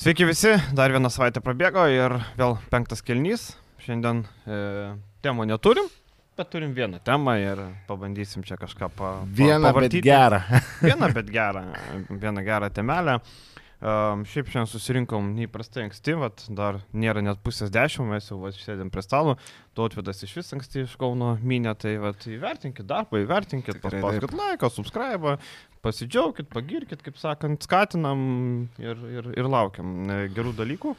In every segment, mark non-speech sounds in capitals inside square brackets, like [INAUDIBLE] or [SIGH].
Sveiki visi, dar vieną savaitę prabėgo ir vėl penktas kelnys. Šiandien e, temų neturim, bet turim vieną temą ir pabandysim čia kažką pa, pa, Vieną, bet gerą. Vieną, bet gerą, vieną gerą temelę. Um, šiaip šiandien susirinkom neįprastai anksti, vat, dar nėra net pusės dešimt, mes jau vat, sėdėm prie stalo, tautvidas iš vis anksti iš Kauno minė, tai vat, įvertinkit darbą, įvertinkit, paspauskit laiką, subscribe, pasidžiaugkit, pagirkit, kaip sakant, skatinam ir, ir, ir laukiam e, gerų dalykų.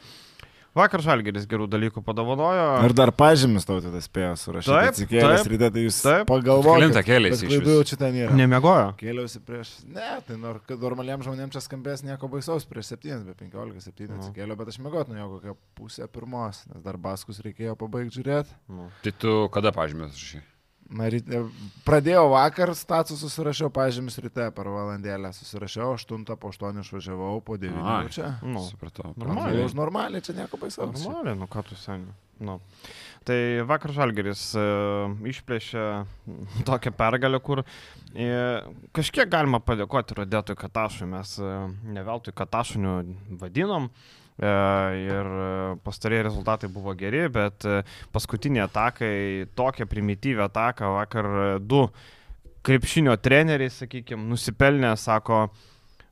Vakar Žalgeris gerų dalykų padovanojo. Ir dar pažymis tau tada spėjo surašyti. Taip, Atsikėlęs ryte, tai jūs taip. pagalvokite. Kelintą kėlėsi iš jau čia ten yra. Nemiegojo. Kėliausi prieš... Ne, tai nor, kad normaliam žmonėms čia skambės nieko baisaus prieš 7, be 15, 7 Nu. atsikėliau, bet aš mėgot nuo jo kokią pusę pirmos, nes dar baskus reikėjo pabaigti žiūrėti. Nu. Tai tu kada pažymės šį? Ryte, pradėjau vakar statusą, susirašiau pažymis ryte per valandėlę, susirašiau 8, po 8 išvažiavau, po 9 Ai. čia. Nu. Supratau. Normaliai. Už normaliai, čia nieko baisaus. Normaliai, nu ką tu seniai. Nu. Tai vakar Žalgeris e, išplėšė tokią pergalę, kur e, kažkiek galima padėkoti Rodėtui Katašui, mes e, ne veltui Katašuniu vadinom. E, ir e, pastarėjai rezultatai buvo geri, bet e, paskutiniai atakai, tokią primityvę ataką vakar du krepšinio treneriai, sakykime, nusipelnė, sako,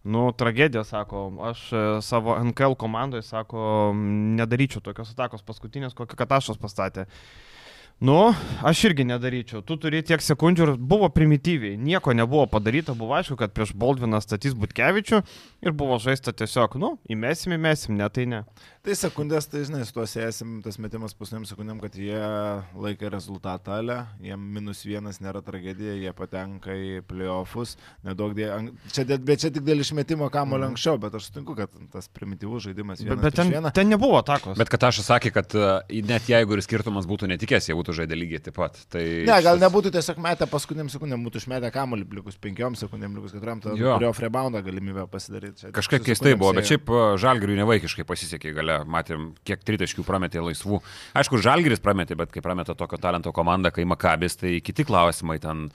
Nu, tragedija, sako, aš savo NKL komandoje, sako, nedaryčiau tokios atakos paskutinės, kokią Katašas pastatė. Nu, aš irgi nedaryčiau. Tu turi tiek sekundžių ir buvo primityviai. Nieko nebuvo padaryta, buvo aišku, kad prieš Boldviną statys Butkevičių ir buvo žaista tiesiog, nu, įmesim, įmesim, ne tai ne. Tai sekundės, tai žinai, su tuo sėsim, tas metimas pusniam sekundėm, kad jie laikė rezultatą, ale, jiem minus vienas nėra tragedija, jie patenka į playoffus, nedaug dė... an- Čia, bet čia tik dėl išmetimo kamulio Mhm. anksčiau, bet aš sutinku, kad tas primityvus žaidimas Bet, vienas bet ten, ten nebuvo atakos. Bet kad aš sakė, kad e, net jeigu ir skirtumas būtų netikės, jie būtų žaidę lygiai taip pat. Tai Ne, gal šitas- nebūtų tiesiog metę paskutiniam sekundėm, būtų išmetę kamulį likus penkiom sekundėm, likus keturiom, tada Jo. turėjo freeboundą galimybę pasidaryti. Su keistai buvo, bet šiaip e, Žalgiriui nevaikiškai pasisekė gale. Matėm, kiek tritaškių prametė laisvų. Aišku, Žalgiris prametė, bet kai prameta tokio talento komanda, kai Makabis, tai kiti klausimai ten.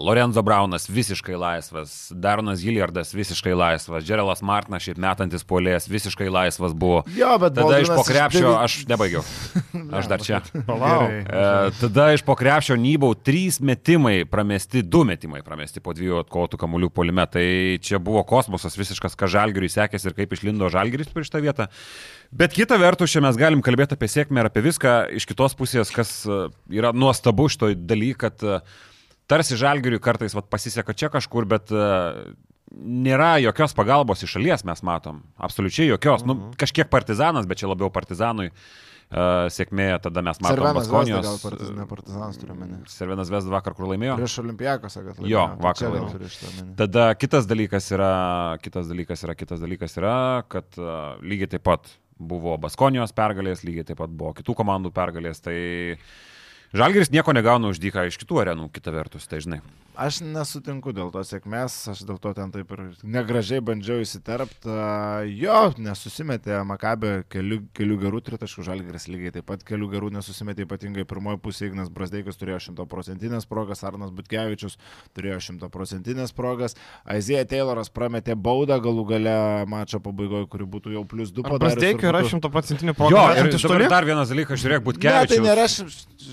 Lorenzo Braunas visiškai laisvas, Daronas Gilliardas visiškai laisvas, Džerelas Martinas šiaip metantis polės visiškai laisvas buvo. Jo, bet Tada iš Baldvinas po krepšio devi- aš nebaigiau. [LAUGHS] Aš dar čia. Palauk. Gerai. E, tada iš po krepšio nybau trys metimai pramesti, du metimai pramesti po dviejų atkovotų kamuolių polime. Tai čia buvo kosmosas visiškas, ką žalgiriui sekėsi ir kaip išlindo žalgiris prieš tą vietą. Bet kita vertus, čia mes galim kalbėti apie sėkmę ir apie viską. Iš kitos pusės, kas e, yra nuostabu šitoj daly, kad e, tarsi žalgiriui kartais vat, pasiseka čia kažkur, bet e, nėra jokios pagalbos iš šalies, mes matom. Absoliučiai jokios. Nu, kažkiek partizanas, bet čia labiau partizanui. Uh, sėkmė, tada mes matome Cervenas Vesda, Baskonijos. gal partizan, ne partizanas turiu menį. Servenas Vesda vakar kur laimėjo. Prieš Olimpijakos, kad Jo, laimėjo. Tai vakar gal laimėjo. Tada kitas dalykas yra, kitas dalykas yra, kitas dalykas yra, kad uh, lygiai taip pat buvo Baskonijos pergalės, lygiai taip pat buvo kitų komandų pergalės, tai Žalgiris nieko negauna už dyką iš kitų arenų, kita vertus, tai žinai. Aš nesutinku dėl to sėkmės, aš dėl to ten taip ir negražiai bandžiau įsiterpti. Jo, nesusimetė Makabė kelių, kelių gerų tritaškų, Žalgiris lygiai taip pat kelių gerų nesusimetė, ypatingai pirmoji pusė Ignas Brasdeikas turėjo šimtoprocentinės progas, Arnas Butkevičius turėjo šimtoprocentinės progas, Aizėja Tayloras prametė baudą galų gale mačo pabaigoje, kuri būtų jau plus 2 Ar Brasdeikio yra šimtaprocentinė Jo, programa? ir dabar dar vienas dalykas, žiūrėk, Ne, Butkevičius. tai nėra,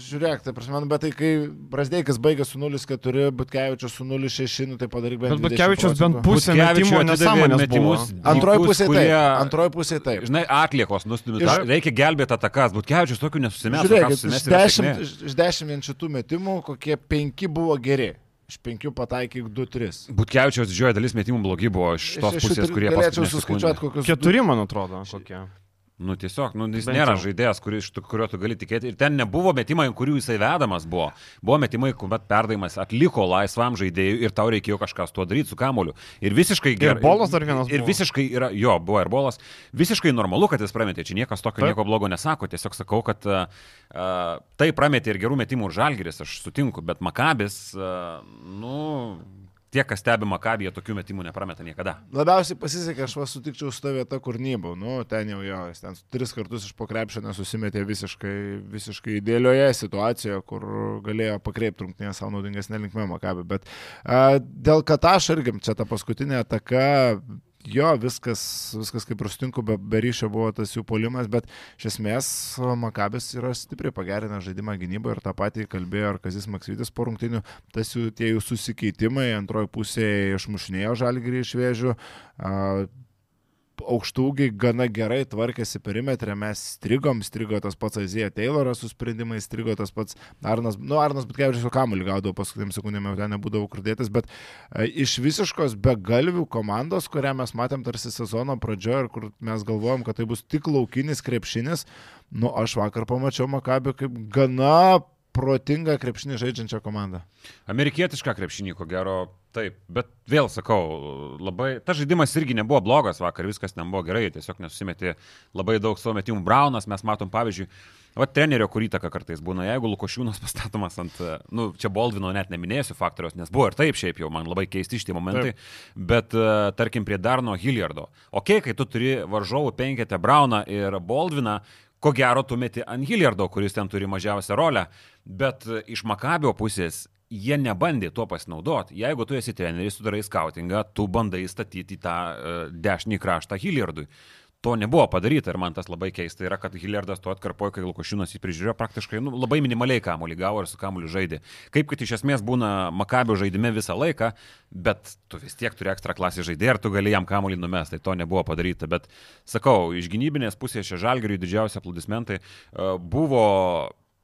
žiūrėk, tai prasme, nu, bet tai kai Brasdeikas baigė su 0,4, Butkevičius su 0,6, nu tai padaryk bent Bet 20 Butkevičius bent pusę metimo nesąmonės metimus. Antroji pusė kurie- taip. Antroji pusė taip. Žinai, atliekos nustumė. Iš- Reikia gelbėti atakas. Butkevičius tokių nesusimės. Iš 10, iš- iš 10 vien šitų metimų, kokie 5 buvo geri. Iš 5 pataikyk 2-3. Butkevičiaus didžioji dalis metimų blogi buvo iš tos pusės, kurie galėčiau suskaičiuoti kokius. Keturi, man atrodo, kokie. Nu tiesiog, nu, jis Bent nėra jau. žaidėjas, tų- kurio tu gali tikėti. Ir ten nebuvo metimai, kurių jisai vedamas buvo. Buvo metimai, kuomet perdavimas atliko laisvam žaidėjui ir tau reikėjo kažką su tuo daryti su kamoliu. Ir visiškai gerai. bolas dar vienas Ir buvo. visiškai yra, jo, buvo ir bolas. Visiškai normalu, kad jis prametė. Čia niekas tokio Taip. nieko blogo nesako. Tiesiog sakau, kad uh, tai prametė ir gerų metimų ir žalgeris, aš sutinku. Bet Makabis, uh, nu, tie, kas stebi Makabį, tokių metimų neprameta niekada. Labiausiai pasisekė, aš va sutikčiau su ta vieta, kur nybau. Nu, ten jau jo, jis ten tris kartus iš pokrepšio nesusimetė visiškai, visiškai idealioje situacijoje, kur galėjo pakreipti rungtynės savo naudingesnė linkme Makabi. Bet a, dėl Katašo irgi čia ta paskutinė ataka jo, viskas, viskas kaip ir sutinku, be, be ryšio buvo tas jų polimas, bet iš esmės Makabės yra stipriai pagerinę žaidimą gynybą ir tą patį kalbėjo ir Kazis Maksytis po rungtinių, tas jų tie jų susikeitimai antroji pusėje išmušinėjo žalgyrį iš vėžių, aukštūgiai gana gerai tvarkėsi perimetrė, mes strigom, strigo tas pats Azija Tayloras su sprendimais, strigo tas pats Arnas, nu Arnas Butkevičius kamuolį gaudavo paskutiniam sekundėm, jau ten nebūdavo kurdėtas, bet e, iš visiškos begalvių komandos, kurią mes matėm tarsi sezono pradžioje ir kur mes galvojom, kad tai bus tik laukinis krepšinis, nu aš vakar pamačiau Makabį kaip gana protingą krepšinį žaidžiančią komandą. Amerikietišką krepšinį, ko gero, taip. Bet vėl sakau, labai, tas žaidimas irgi nebuvo blogas vakar, viskas nebuvo gerai, tiesiog nesusimetė labai daug savo metimų. Braunas, mes matom pavyzdžiui, va trenerio kur įtaka kartais būna, jeigu Lukošiūnas [LAUGHS] pastatomas ant, nu, čia Boldvino net neminėsiu faktoriaus, nes buvo ir taip šiaip jau, man labai keisti šitie momentai, taip. bet uh, tarkim prie Darno Hilliardo. Ok, kai tu turi varžovų penketę Brauną ir Boldviną, ko gero tu meti ant Hilliardo, kuris ten turi mažiausią rolę, bet iš Makabio pusės jie nebandė tuo pasinaudoti. Jeigu tu esi treneris, tu darai skautingą, tu bandai statyti tą uh, dešinį kraštą Hilliardui. To nebuvo padaryta ir man tas labai keista yra, kad Hilliardas to atkarpojo, kai Lukošinas jį prižiūrėjo praktiškai nu, labai minimaliai kamuolį gavo ir su kamuoliu žaidė. Kaip kad iš esmės būna Makabio žaidime visą laiką, bet tu vis tiek turi ekstra klasį žaidėją ir tu gali jam kamuolį numesti, tai to nebuvo padaryta. Bet sakau, iš gynybinės pusės šia žalgiriui didžiausi aplaudismentai uh, buvo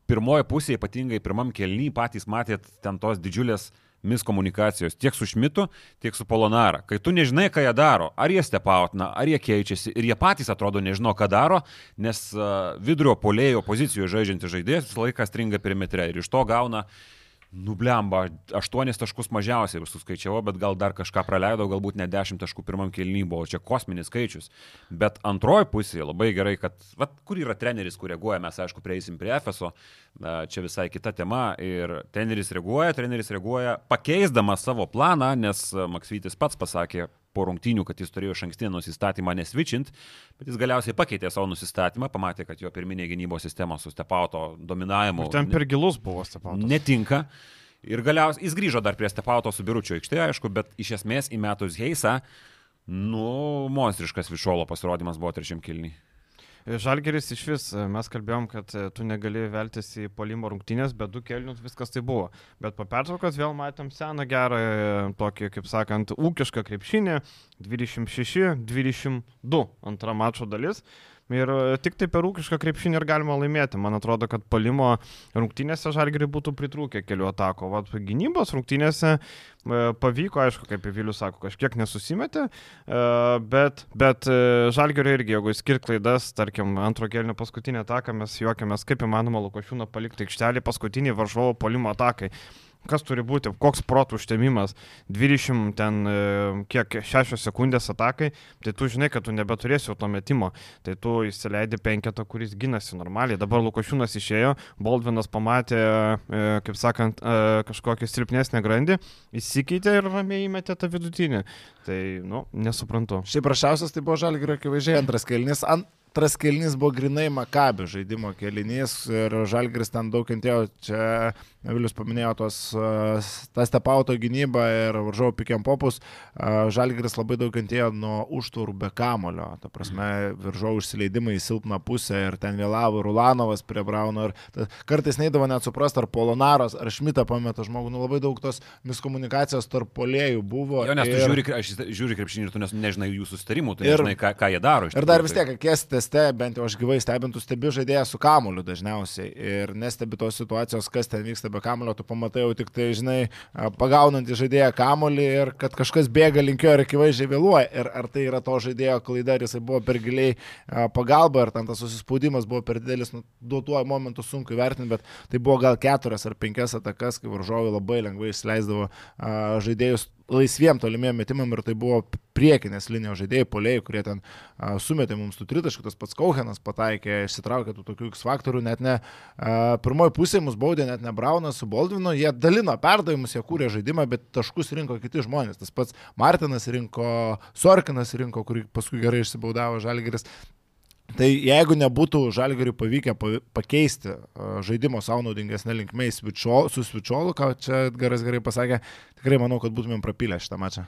pirmoji pusė, ypatingai pirmam kelny, patys matėt ten tos didžiulės miskomunikacijos tiek su Šmitu, tiek su Polonara. Kai tu nežinai, ką jie daro, ar jie stepautina, ar jie keičiasi ir jie patys atrodo nežino, ką daro, nes vidurio polėjo pozicijoje žaidžiantis žaidėjas visą laiką stringa perimetre ir iš to gauna uh, Nublemba, aštuonis taškus mažiausiai suskaičiavau, bet gal dar kažką praleidau, galbūt ne dešimt taškų pirmam kelny buvo, čia kosminis skaičius. Bet antroji pusė labai gerai, kad, vat, kur yra treneris, kur reaguoja, mes aišku prieisim prie FSO, čia visai kita tema. Ir treneris reaguoja, treneris reaguoja pakeisdamas savo planą, nes Maksytis pats pasakė po rungtynių, kad jis turėjo šankstinį nusistatymą nesvičint, bet jis galiausiai pakeitė savo nusistatymą, pamatė, kad jo pirminė gynybos sistema su Stepauto dominavimu. Ir ten per gilus buvo Stepauto. Netinka. Ir galiausiai jis grįžo dar prie Stepauto su biručio aikštėje, aišku, bet iš esmės įmetus Heisą, nu, monstriškas Višolo pasirodymas buvo trečiam kilniui. Žalgeris iš vis, mes kalbėjom, kad e, tu negali veltis į polimo rungtynės, bet du kelnius viskas tai buvo. Bet po pertraukos vėl matėm seną gerą, e, tokį, kaip sakant, ūkišką krepšinį, 26-22 antra mačo dalis. Ir e, tik tai per ūkišką krepšinį ir galima laimėti. Man atrodo, kad palimo rungtynėse žalgeriai būtų pritrūkę kelių atako. Vat gynybos rungtynėse e, pavyko, aišku, kaip Vilius sako, kažkiek nesusimetė, e, bet, bet žalgerio irgi, jeigu skirt klaidas, tarkim, antro kelnio paskutinę ataką, mes juokiamės, kaip įmanoma Lukošiūną palikti aikštelį paskutinį varžovo palimo atakai kas turi būti, koks protų užtemimas, 20 ten, e, kiek 6 sekundės atakai, tai tu žinai, kad tu nebeturėsi to metimo, tai tu įsileidi penketą, kuris gynasi normaliai. Dabar Lukošiūnas išėjo, Boldvinas pamatė, e, kaip sakant, e, kažkokią silpnesnę grandį, įsikeitė ir ramiai įmetė tą vidutinį. Tai, nu, nesuprantu. Šiaip prašiausias tai buvo Žalgirio akivaizdžiai antras kelnis. Ant antras kelnys buvo grinai Makabio žaidimo kelinys ir Žalgris ten daug kentėjo. Čia Vilius paminėjo tos, tą stepauto gynybą ir varžovų pikiam popus. Žalgris labai daug kentėjo nuo užtvarų be kamulio. Ta prasme, varžovų užsileidimai į silpną pusę ir ten vėlavo Rulanovas prie Brauno. Ir kartais neįdavo net suprasti, ar Polonaros, ar Šmitą pameta žmogų. Nu, labai daug tos miskomunikacijos tarp polėjų buvo. Jo, nes ir... tu žiūri, aš žiūri krepšinį ir tu nežinai jų susitarimų, tu ir, nežinai, ką, ką jie daro. Ir dar vis tiek, kiek teste, bent jau aš gyvai stebintų, stebi žaidėją su kamuliu dažniausiai ir nestebi tos situacijos, kas ten vyksta be kamulio, tu pamatai jau tik tai, žinai, pagaunantį žaidėją kamulį ir kad kažkas bėga linkio ir akivaizdžiai vėluoja. Ir ar tai yra to žaidėjo klaida, ar jisai buvo per giliai pagalba, ar ten tas susispaudimas buvo per didelis, nu, duotuoju momentu sunku įvertinti, bet tai buvo gal keturias ar penkias atakas, kai varžovai labai lengvai įsileisdavo žaidėjus laisviem tolimiem metimam ir tai buvo priekinės linijos žaidėjai, poliai, kurie ten a, sumetė mums tų tritaškų, tas pats Kauhenas pataikė, išsitraukė tų tokių X faktorių, net ne a, pirmoji pusė mus baudė, net ne Braunas su Boldvinu, jie dalino perdavimus, jie kūrė žaidimą, bet taškus rinko kiti žmonės, tas pats Martinas rinko, Sorkinas rinko, kurį paskui gerai išsibaudavo Žalgeris. Tai jeigu nebūtų žalgariui pavykę pakeisti žaidimo savo naudingesnė linkme į Svičiolų, su Svičiolu, ką čia Edgaras gerai pasakė, tikrai manau, kad būtumėm prapylę šitą mačą.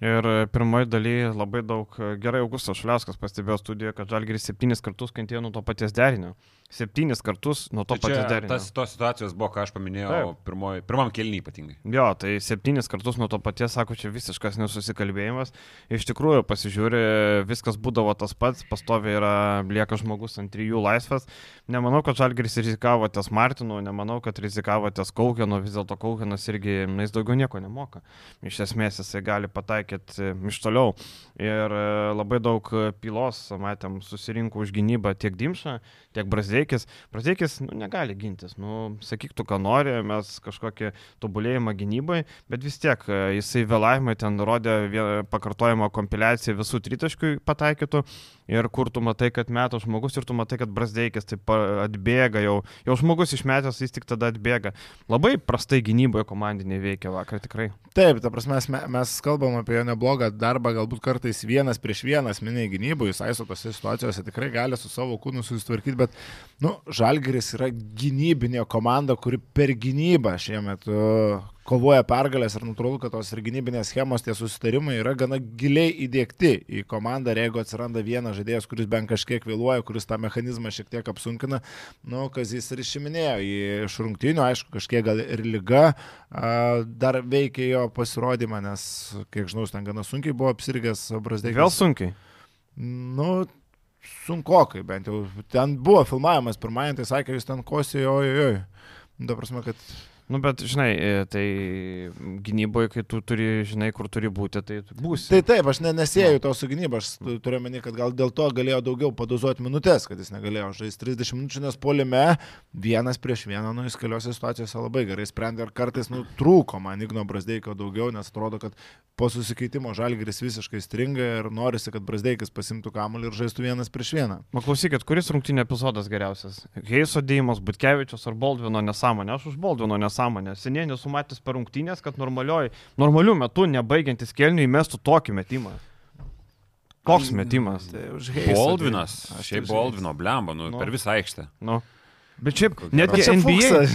Ir pirmoji daly labai daug gerai Augustas Šliauskas pastebėjo studijoje, kad Žalgiris septynis kartus kentėjo nuo to paties derinio. Septynis kartus nuo to Tai paties čia derinio. tas, tos situacijos buvo, ką aš paminėjau, pirmoj, pirmam kelnį ypatingai. Jo, tai septynis kartus nuo to paties, sako, čia visiškas nesusikalbėjimas. Iš tikrųjų, pasižiūri, viskas būdavo tas pats, pastoviai yra, lieka žmogus ant trijų laisvas. Nemanau, kad Žalgiris rizikavo ties Martinu, nemanau, kad rizikavo ties Kaukenu, vis dėlto Kaukenas irgi, na, jis daugiau nieko nemoka. Iš esmės jisai gali pataikyti e, iš toliau. Ir e, labai daug pylos, matėm, susirinko už gynybą tiek Dimša, tiek Brazdeikis. Brazdeikis nu, negali gintis, nu, sakyk tu, ką nori, mes kažkokį tobulėjimą gynybai, bet vis tiek e, jisai vėlavimai ten rodė pakartojimo kompiliaciją visų tritaškių pataikytų ir kur tu matai, kad metų žmogus ir tu matai, kad Brasdeikis taip atbėga jau, jau žmogus išmetęs, jis tik tada atbėga. Labai prastai gynyboje komandinė veikia vakar tikrai. Taip, ta prasme, mes, mes kalbam apie jo neblogą darbą, galbūt kartais vienas prieš vieną asmeniai gynyboje, jis aiso tose situacijose tikrai gali su savo kūnu susitvarkyti, bet, nu, Žalgeris yra gynybinė komanda, kuri per gynybą šiemet kovoja pergalės ir natūralu, kad tos ir gynybinės schemos, tie susitarimai yra gana giliai įdėkti į komandą ir jeigu atsiranda vienas žaidėjas, kuris bent kažkiek vėluoja, kuris tą mechanizmą šiek tiek apsunkina, nu, kas jis ir išiminėjo iš rungtynių, aišku, kažkiek gal ir lyga dar veikia jo pasirodymą, nes, kiek žinau, ten gana sunkiai buvo apsirgęs Brasdėkis. Vėl sunkiai. Nu, sunkokai bent jau. Ten buvo filmavimas pirmąjį, tai sakė, jis ten kosėjo, oi, oi, oi. Nu, prasme, kad Nu, bet, žinai, e, tai gynyboje, kai tu turi, žinai, kur turi būti, tai būsi. Tai taip, aš ne, nesėjau to su gynyba, aš tu- turiu meni, kad gal dėl to galėjo daugiau padozuoti minutės, kad jis negalėjo žaisti 30 minučių, nes polime vienas prieš vieną, nu, jis keliose situacijose labai gerai sprendė ir kartais, nu, trūko man Igno Brasdeikio daugiau, nes atrodo, kad po susikeitimo Žalgiris visiškai stringa ir norisi, kad Brasdeikis pasimtų kamuolį ir žaistų vienas prieš vieną. Man klausykit, kuris rungtynė epizodas geriausias? Heiso dėjimas, Butkevičius ar Boldvino nesąmonė? Aš už Boldvino nesąmonę. Seniai nesu matęs per rungtynės, kad normalioj, normaliu metu, nebaigiantis kelnių, įmestų tokį metimą. Koks metimas? Tai tai- aš šiaip tai- Boldvino, blemba, nu, Nu. per visą aikštę. Nu. Bet šiaip, netgi NBA.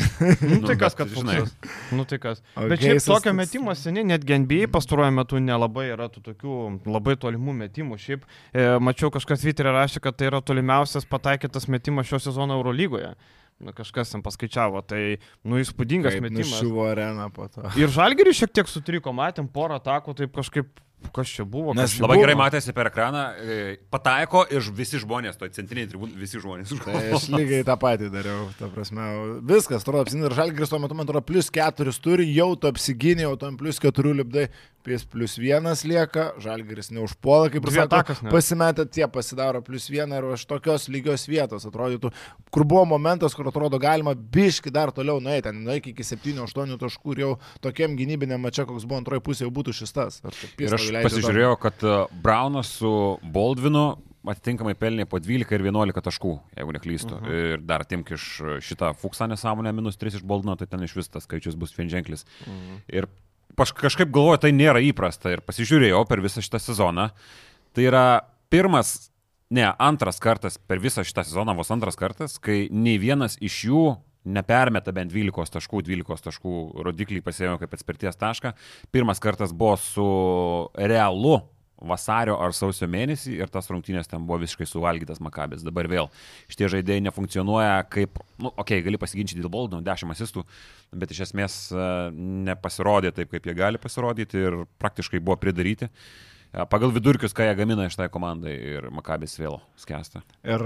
Nu, tai Nu, kas, bet, kad žinai. Nu, tai kas. O Bet šiaip tokio metimo seniai, netgi NBA pastaruoju metu nelabai yra tų tokių labai tolimų metimų. Šiaip e, mačiau kažkas Twitter'e rašė, kad tai yra tolimiausias pataikytas metimas šio sezono Eurolygoje. Nu, kažkas ten paskaičiavo, tai, nu, įspūdingas Kaip metimas. Nušuvo areną po to. Ir žalgerį šiek tiek sutriko, matėm porą atakų, taip kažkaip, kas čia buvo. Nes kas čia Labai buvo. gerai matėsi per ekraną, e, pataiko ir visi žmonės, to centriniai tribūnai, visi žmonės. Tai aš lygiai tą patį dariau, ta prasme, viskas, atrodo, apsiginė ir žalgris tuo metu, man atrodo, plus keturis turi, jau tu apsiginė, jau tam plus keturių lipdai, pės plus vienas lieka, žalgris neužpuola, kaip ir sako, pasimetę tie pasidaro plus vieną ir iš tokios lygios vietos atrodytų, kur buvo momentas, kur atrodo galima biški dar toliau nueiti, nueiti iki 7-8 taškų ir jau tokiam gynybiniam mačiam, koks buvo antroji pusė, jau būtų šis tas. Ir Pistą aš pasižiūrėjau, kad e, Braunas su Boldvinu atitinkamai pelnė po 12 ir 11 taškų, jeigu neklystu. Uh Mhm. -huh. Ir dar timk iš šitą fuksą nesąmonę minus 3 iš Boldino, tai ten iš vis tas skaičius bus vienženklis. Uh Mhm. -huh. Ir kažkaip galvoju, tai nėra įprasta. Ir pasižiūrėjau per visą šitą sezoną. Tai yra pirmas, ne, antras kartas per visą šitą sezoną, vos antras kartas, kai nei vienas iš jų nepermeta bent 12 taškų, 12 taškų rodiklį pasėmė kaip atspirties tašką. Pirmas kartas buvo su realu vasario ar sausio mėnesį ir tas rungtynės ten buvo visiškai suvalgytas Makabės. Dabar vėl šitie žaidėjai nefunkcionuoja kaip, nu, okei, okay, gali pasiginčyti dėl baldų, 10 asistų, bet iš esmės e, nepasirodė taip, kaip jie gali pasirodyti ir praktiškai buvo pridaryti. E, Pagal vidurkius, ką jie gamina iš tai komandai ir Makabės vėl skęsta. Ir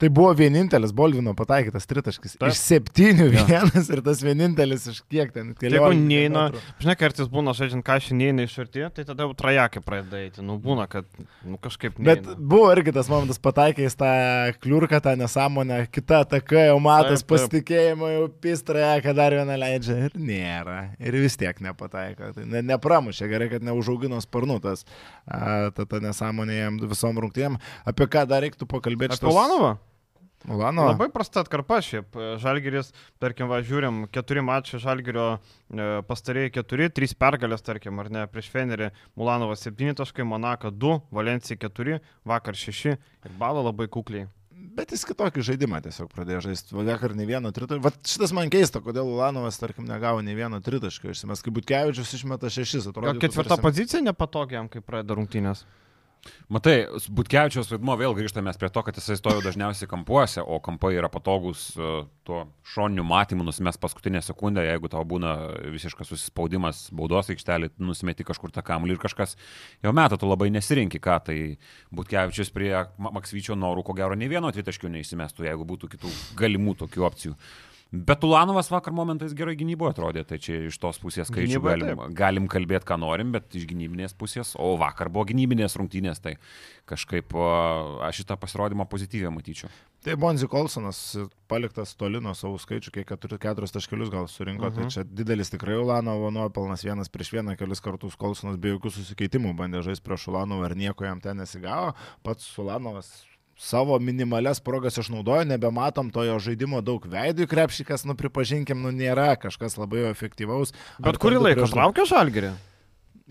tai buvo vienintelis Bolvino pataikytas tritaškis. Taip. Iš septynių vienas ir tas vienintelis iš kiek ten Jeigu neina, žinai, kartais būna, žaidžiant kažką neina iš arti, tai tada jau trajakė pradeda eiti. Nu, būna, kad, nu, kažkaip Bet neina. buvo irgi tas momentas pataikęs tą kliurką, tą nesąmonę, kita ataka jau matas pasitikėjimo, jau pistraja, kad dar vieną leidžia ir nėra. Ir vis tiek nepataiko. Tai ne, nepramušė, gerai, kad neužaugino sparnų tas, a, ta, ta nesąmonė jam visom rungtynėm. Apie ką dar reiktų pakalbėti? Apie Ulanovą? Ulano. Labai prasta atkarpa šiaip. Žalgeris, tarkim, va, žiūrim, keturi mačiai Žalgerio e, pastarėjai keturi, trys pergalės, tarkim, ar ne, prieš Fenerį, Mulanovas 7 taškai, Monaka 2, Valencija 4, vakar 6 ir balo labai kukliai. Bet jis kitokį žaidimą tiesiog pradėjo žaisti. Vakar ne vieno tritaškio. Vat šitas man keista, kodėl Ulanovas, tarkim, negavo ne vieno tritaškio. Išsimes, kaip Butkevičius išmeta šešis, atrodo. Gal ketvirta pozicija nepatogiam, kai pradeda rungtynės. Matai, Butkevičiaus vaidmo vėl grįžtame prie to, kad jisai stojo dažniausiai kampuose, o kampai yra patogus uh, tuo šoniniu matymu, nusimes paskutinę sekundę, jeigu tau būna visiškas susispaudimas baudos aikštelį, nusimeti kažkur tą kamuolį ir kažkas jau metą tu labai nesirinki, ką tai Butkevičius prie Maksvyčio norų, ko gero, ne vieno tritaškių neįsimestų, jeigu būtų kitų galimų tokių opcijų. Bet Ulanovas vakar momentais gerai gynyboje atrodė, tai čia iš tos pusės skaičių Gynyboje galim, taip. galim kalbėti, ką norim, bet iš gynybinės pusės, o vakar buvo gynybinės rungtynės, tai kažkaip aš šitą pasirodymą pozityviai matyčiau. Tai Bonzi Kolsonas paliktas toli nuo savo skaičių, kiek keturi, keturis taškelius gal surinko, uh -huh. tai čia didelis tikrai Ulanovo nuopelnas, vienas prieš vieną kelis kartus Kolsonas be jokių susikeitimų bandė žaisti prieš Ulanovą ir nieko jam ten nesigavo, pats Ulanovas savo minimales progas išnaudojo, nebematom to jo žaidimo daug veidų, krepšikas, nu pripažinkim, nu nėra kažkas labai efektyvaus. Bet kurį laiką prieš laukia žalgerį?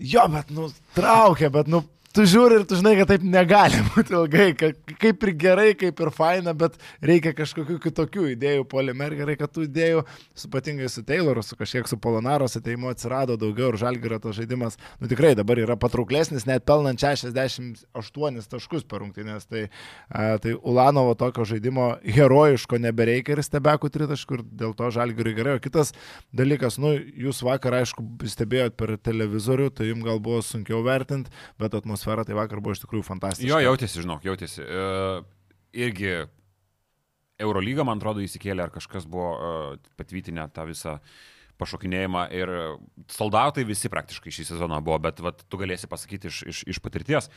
Jo, bet, nu, traukia, bet, nu, tu žiūri ir tu žinai, kad taip negali [LAUGHS] būti ilgai, ka- kaip ir gerai, kaip ir faina, bet reikia kažkokių kitokių idėjų, polimer gerai, kad tų idėjų, su patingai su Tayloru, su kažkiek su Polonaros ateimu atsirado daugiau ir žalgerio tas žaidimas, nu tikrai dabar yra patrauklesnis, net pelnant 68 taškus per rungtynės, tai, tai Ulanovo tokio žaidimo herojiško nebereikia ir stebekų tritaškų ir dėl to žalgeriui gerai. O kitas dalykas, nu, jūs vakar, aišku, stebėjot per televizorių, tai jums gal buvo sunkiau vertinti, bet atmosfera tai vakar buvo iš tikrųjų fantastiška. Jo, jautėsi, žinok, jautėsi. E, irgi Eurolyga, man atrodo, įsikėlė, ar kažkas buvo e, patvytinę tą visą pašokinėjimą ir soldautai visi praktiškai šį sezoną buvo, bet vat, tu galėsi pasakyti iš, iš, iš patirties.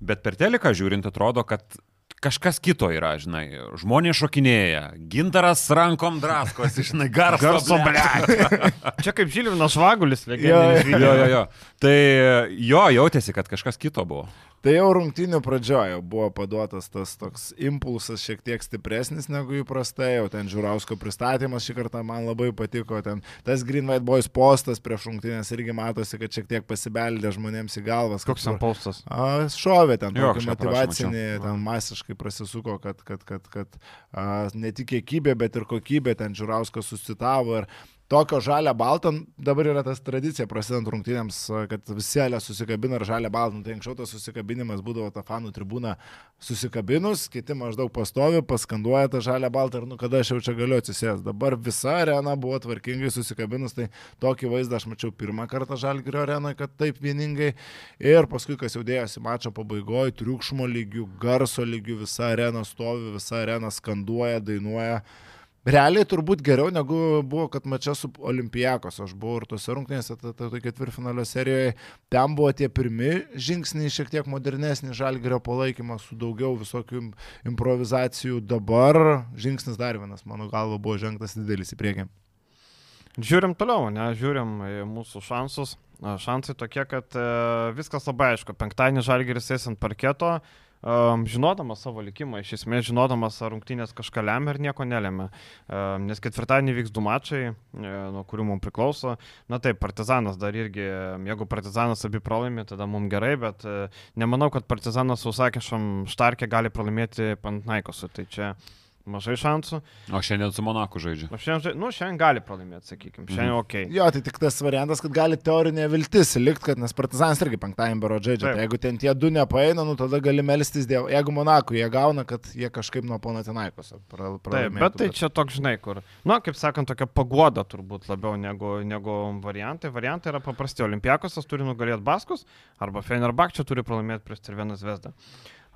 Bet per teleką žiūrint atrodo, kad kažkas kito yra, žinai, žmonės šokinėja, gintaras rankom draskosi, [LAUGHS] žinai, garso, Garso, ble. Čia kaip Žilvinas Švagulis, Jo, [LAUGHS] legendinis jo, jo, jo. Tai jo, jautėsi, kad kažkas kito buvo. Tai jau rungtynių pradžioje buvo paduotas tas toks impulsas šiek tiek stipresnis negu įprastai, jau ten Žiūrausko pristatymas šį kartą man labai patiko, ten tas Green White Boys postas prieš rungtynės irgi matosi, kad šiek tiek pasibeldė žmonėms į galvas. Koks ten paustas? A, šovė ten, tokį motivacinį, ten masiškai prasisuko, kad, kad, kad, kad a, ne tik kiekybė, bet ir kokybė, ten Žiūrauskas susitavo ir tokio žalia balto, dabar yra tas tradicija prasidant rungtynėms, kad visi elė susikabina ir žalia balto, tai anksčiau tas susikabinimas būdavo tą fanų tribūną susikabinus, kiti maždaug pastovi, paskanduoja tą žalia baltą ir nu kada aš jau čia galiu atsisės. Dabar visa arena buvo tvarkingai susikabinus, tai tokį vaizdą aš mačiau pirmą kartą Žalgirio arenoje, kad taip vieningai. Ir paskui, kas jau dėjosi mačo pabaigoje, triukšmo lygių, garso lygių, visa arena stovi, visa arena skanduoja, dainuoja. Realiai turbūt geriau negu buvo, kad mačia su Olimpijakos. Aš buvau ir tose rungtynėse, ta ketvirtfinalio serijoje. Ten buvo tie pirmi žingsniai, šiek tiek modernesnis žalgerio palaikymas su daugiau visokių im- improvizacijų. Dabar žingsnis dar vienas, mano galva, buvo žengtas didelis į priekį. Žiūrim toliau, ne, žiūrim mūsų šansus. Šansai tokie, kad e, viskas labai aišku. Penktadienį žalgeris sės ant parketo, um, žinodamas savo likimą, iš esmės žinodamas, ar rungtynės kažką lemia ar nieko nelemia. Um, nes ketvirtadienį vyks du mačai, e, nuo kurių mums priklauso. Na taip, Partizanas dar irgi, jeigu Partizanas abi pralaimi, tada mums gerai, bet e, nemanau, kad Partizanas sausakešam štarkė gali pralaimėti Pantnaikosui. Tai čia mažai šansų. O šiandien su Monaku žaidžia. O šiandien, nu, šiandien gali pralaimėti, sakykime. Šiandien Mhm. ok. Jo, tai tik tas variantas, kad gali teorinė viltis likti, kad nes Partizanas irgi penktąjį bero žaidžia. Taip. Tai jeigu ten tie du nepaeina, nu tada gali melstis dėl, jeigu Monako jie gauna, kad jie kažkaip nuo Ponatinaikos Taip, bet tai čia toks, žinai, kur, na, kaip sakant, tokia pagoda turbūt labiau negu, negu variantai. Variantai yra paprasti. Olimpiakosas turi nugalėti Baskus arba Fenerbakčia turi pralaimėti prieš Tirveną Zvezdą.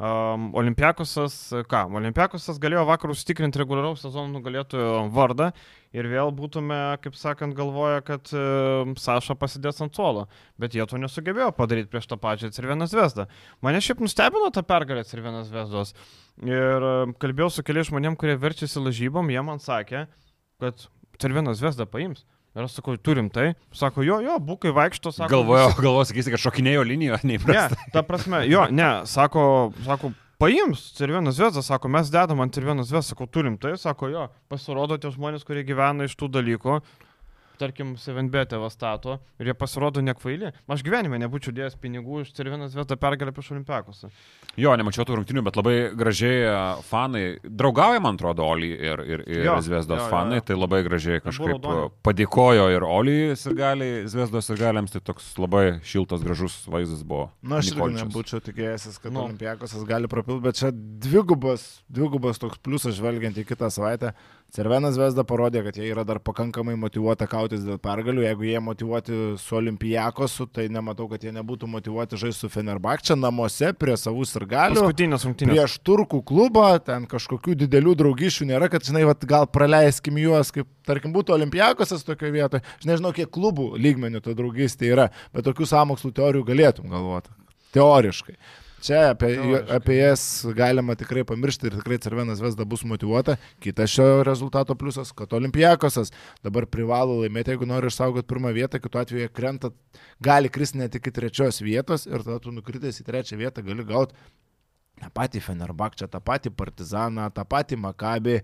Um, Olimpiakosas, ką, Olimpiakosas galėjo vakar užtikrinti reguliaraus sezono nugalėtojo vardą ir vėl būtume, kaip sakant, galvoję, kad um, Saša pasidės ant suolo, bet jie to nesugebėjo padaryti prieš tą pačią Tirveną Zvezdą. Mane šiaip nustebino ta pergalė Tirveną Zvezdos. Ir um, kalbėjau su keliais žmonėm, kurie verčiasi lažybom, jie man sakė, kad Tirveną Zvezdą paims. Ir aš sakau, turim tai. Sako, jo, jo, bukai vaikšto, sako. Galvoju, visi- galvoju, sakysi, kad šokinėjo linijoje, [LAUGHS] neįprasta. Ne, ta prasme, jo, ne, sako, sako, paims Tirvenas Zvezdą, sako, mes dedam ant Tirvenas Zvezdą, sako, turim tai, sako, jo, pasirodo tie žmonės, kurie gyvena iš tų dalykų. Tarkim, 7B tėvą stato ir jie pasirodo nekvaili. Aš gyvenime nebūčiau dėjęs pinigų iš Cervinas vietą pergalę prieš Olimpiakus. Jo, nemačiau tų rungtynių, bet labai gražiai e, fanai, draugauja, man atrodo, Oli ir, ir, ir Jo, Zvezdos jo, jo, fanai, jo. tai labai gražiai kažkaip padėkojo ir Oli ir galiai, Zvezdos ir galiams, tai toks labai šiltas, gražus vaizdas buvo. Na, aš irgi nebūčiau tikėjęsis, kad Nu. Olimpiakosas gali propilti, bet čia dvigubas, dvigubas toks pliusas žvelgiant į kitą savaitę. Cervenas Vesda parodė, kad jie yra dar pakankamai motivuota kautis dėl pergalių. Jeigu jie motivuoti su Olimpijakosu, tai nematau, kad jie nebūtų motivuoti žaisti su Fenerbakčia namuose prie savų ir galių. Paskutinės rungtynės. Prieš turkų klubą, ten kažkokių didelių draugyšių nėra, kad, žinai, vat, gal praleiskim juos, kaip, tarkim, būtų Olimpijakosas tokioje vietoje. Aš nežinau, kiek klubų lygmenių to draugystė yra, bet tokių sąmokslų teorijų galėtum galvoti. Teoriškai. Čia apie, Teoriškai. apie jas galima tikrai pamiršti ir tikrai Cervenas Vesda bus motivuota. Kitas šio rezultato pliusas, kad Olimpijakosas dabar privalo laimėti, jeigu nori išsaugoti pirmą vietą, kitu atveju krenta, gali kristi net iki trečios vietos ir tada tu nukritęs į trečią vietą gali gauti tą patį Fenerbakčią, tą patį Partizaną, tą patį Makabį.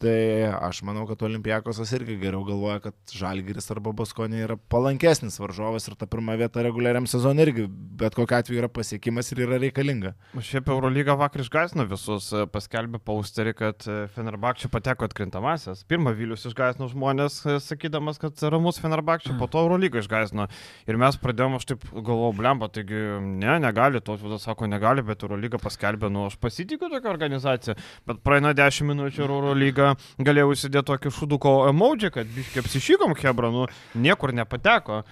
Tai aš manau, kad Olimpijakosas irgi geriau galvoja, kad Žalgiris arba Baskonė yra palankesnis varžovas ir ta pirma vieta reguliariam sezonui irgi bet kokia atveju yra pasiekimas ir yra reikalinga. Šiaip Eurolyga vakar išgaisino visus, e, paskelbė pausterį, kad e, Fenerbakčia pateko atkrintamasis. Pirmą Vilius išgaisino žmonės, e, sakydamas, kad ramus Fenerbakčia, po to Eurolyga išgaisino. Ir mes pradėjome, aš taip galvojau, blemba, taigi ne, negali, tos vadas sako, negali, bet Eurolyga paskelbė, nu aš pasitikiu tokią organizaciją, bet praeina 10 minučių ir Eurolyga galėjau įsidėti tokį šuduko emoji, kad biškiai apsišykom Hebra, nu niekur nepateko.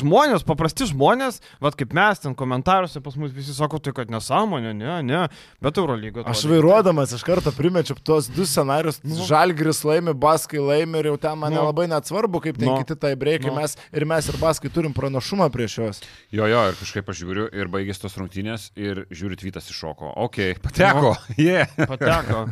Žmonės, paprasti žmonės, vad kaip mes ten komentaruose pas mus visi sako, tai kad nesąmonė, ne, ne, bet Eurolygo. Aš vairuodamas iš karto primečiu tuos du scenarius. Nu. Žalgiris laimi, Baskai laimi ir jau ten man Nu. nelabai net svarbu, kaip ten Nu. kiti tai breikai. Nu. Mes ir mes ir Baskai turim pranašumą prieš juos. Jo, jo, ir kažkaip aš žiūriu ir baigės tos rungtynės ir žiūriu, tvytas iššoko. Ok, pateko. [LAUGHS] Yeah. Pateko.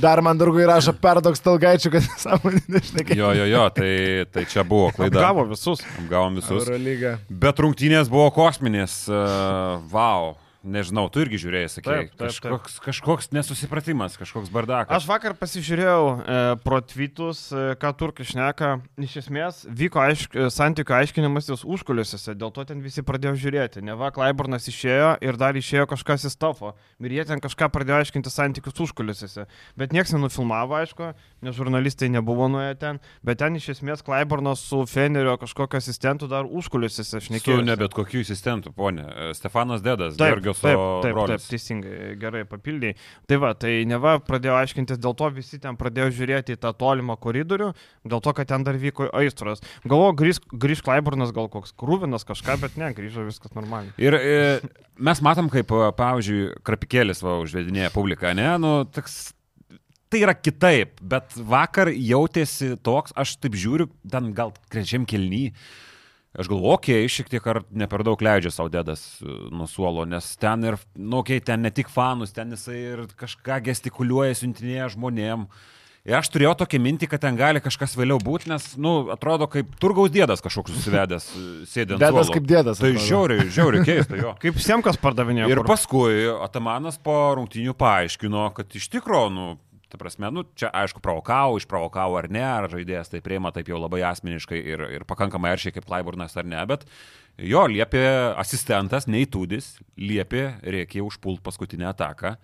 Dar man draugai rašo per daug stalgaičių, kad [LAUGHS] sąmonė nešnekė. Jo, jo, jo, tai, tai čia buvo [LAUGHS] klaida. Gavo visus. Gavom visus. Eurolyga. Bet rungtynės buvo kosminės. Uh, wow. Nežinau, tu irgi žiūrėjai, sakai. Taip, taip, taip. Kažkoks, kažkoks nesusipratimas, kažkoks bardakas. Aš vakar pasižiūrėjau e, pro tweetus, e, ką turkai šneka. Iš esmės vyko aišk, e, santykių aiškinimas jos užkulisiuose, dėl to ten visi pradėjo žiūrėti. Ne va, Klaiburnas išėjo ir dar išėjo kažkas į stafo. Ir jie ten kažką pradėjo aiškinti santykius užkulisiuose. Bet niekas nenufilmavo, aišku, nes žurnalistai nebuvo nuėję ten. Bet ten iš esmės Klaiburnas su Fenerio kažkokiu asistentu dar užkulisiuose Su šnekėjo. ne bet kokiu asistentu, ponė. Stefanas Dedas, Taip, Georgios taip, taip, taip, brolis. teisingai, gerai papildai. Tai va, tai neva pradėjo aiškintis, dėl to visi ten pradėjo žiūrėti į tą tolimą koridorių, dėl to, kad ten dar vyko aistros. Galvoju, grįž, grįž Klaiburnas gal koks krūvinas kažką, bet ne, grįžo viskas normaliai. Ir e, mes matom, kaip, e, pavyzdžiui, krapikėlis va užvedinėja publiką, ne? Nu, toks, tai yra kitaip, bet vakar jautėsi toks, aš taip žiūriu, ten gal krečiam kelny. Aš galvoju, okei, okay, šiek tiek ar ne per daug leidžia savo dedas e, nuo suolo, nes ten ir, nu, okei, okay, ten ne tik fanus, ten jisai ir kažką gestikuliuoja, siuntinėja žmonėm. Ir aš turėjau tokią mintį, kad ten gali kažkas vėliau būti, nes, nu, atrodo kaip turgaus dėdas kažkoks susivedęs, e, sėdint. Dėdas kaip dėdas. Tai atrodo. žiauriai, žiauriai keista jo. [LAUGHS] Kaip Semkas pardavinėjo. Ir kur- paskui Atamanas po rungtynių paaiškino, kad iš tikrųjų, nu, ta prasme, nu, čia aišku, provokavo, išprovokavo ar ne, ar žaidėjas tai prieima taip jau labai asmeniškai ir, ir pakankamai aršiai kaip Klaiburnas ar ne, bet jo liepė asistentas, neįtūdis, liepė reikia užpult paskutinę ataką.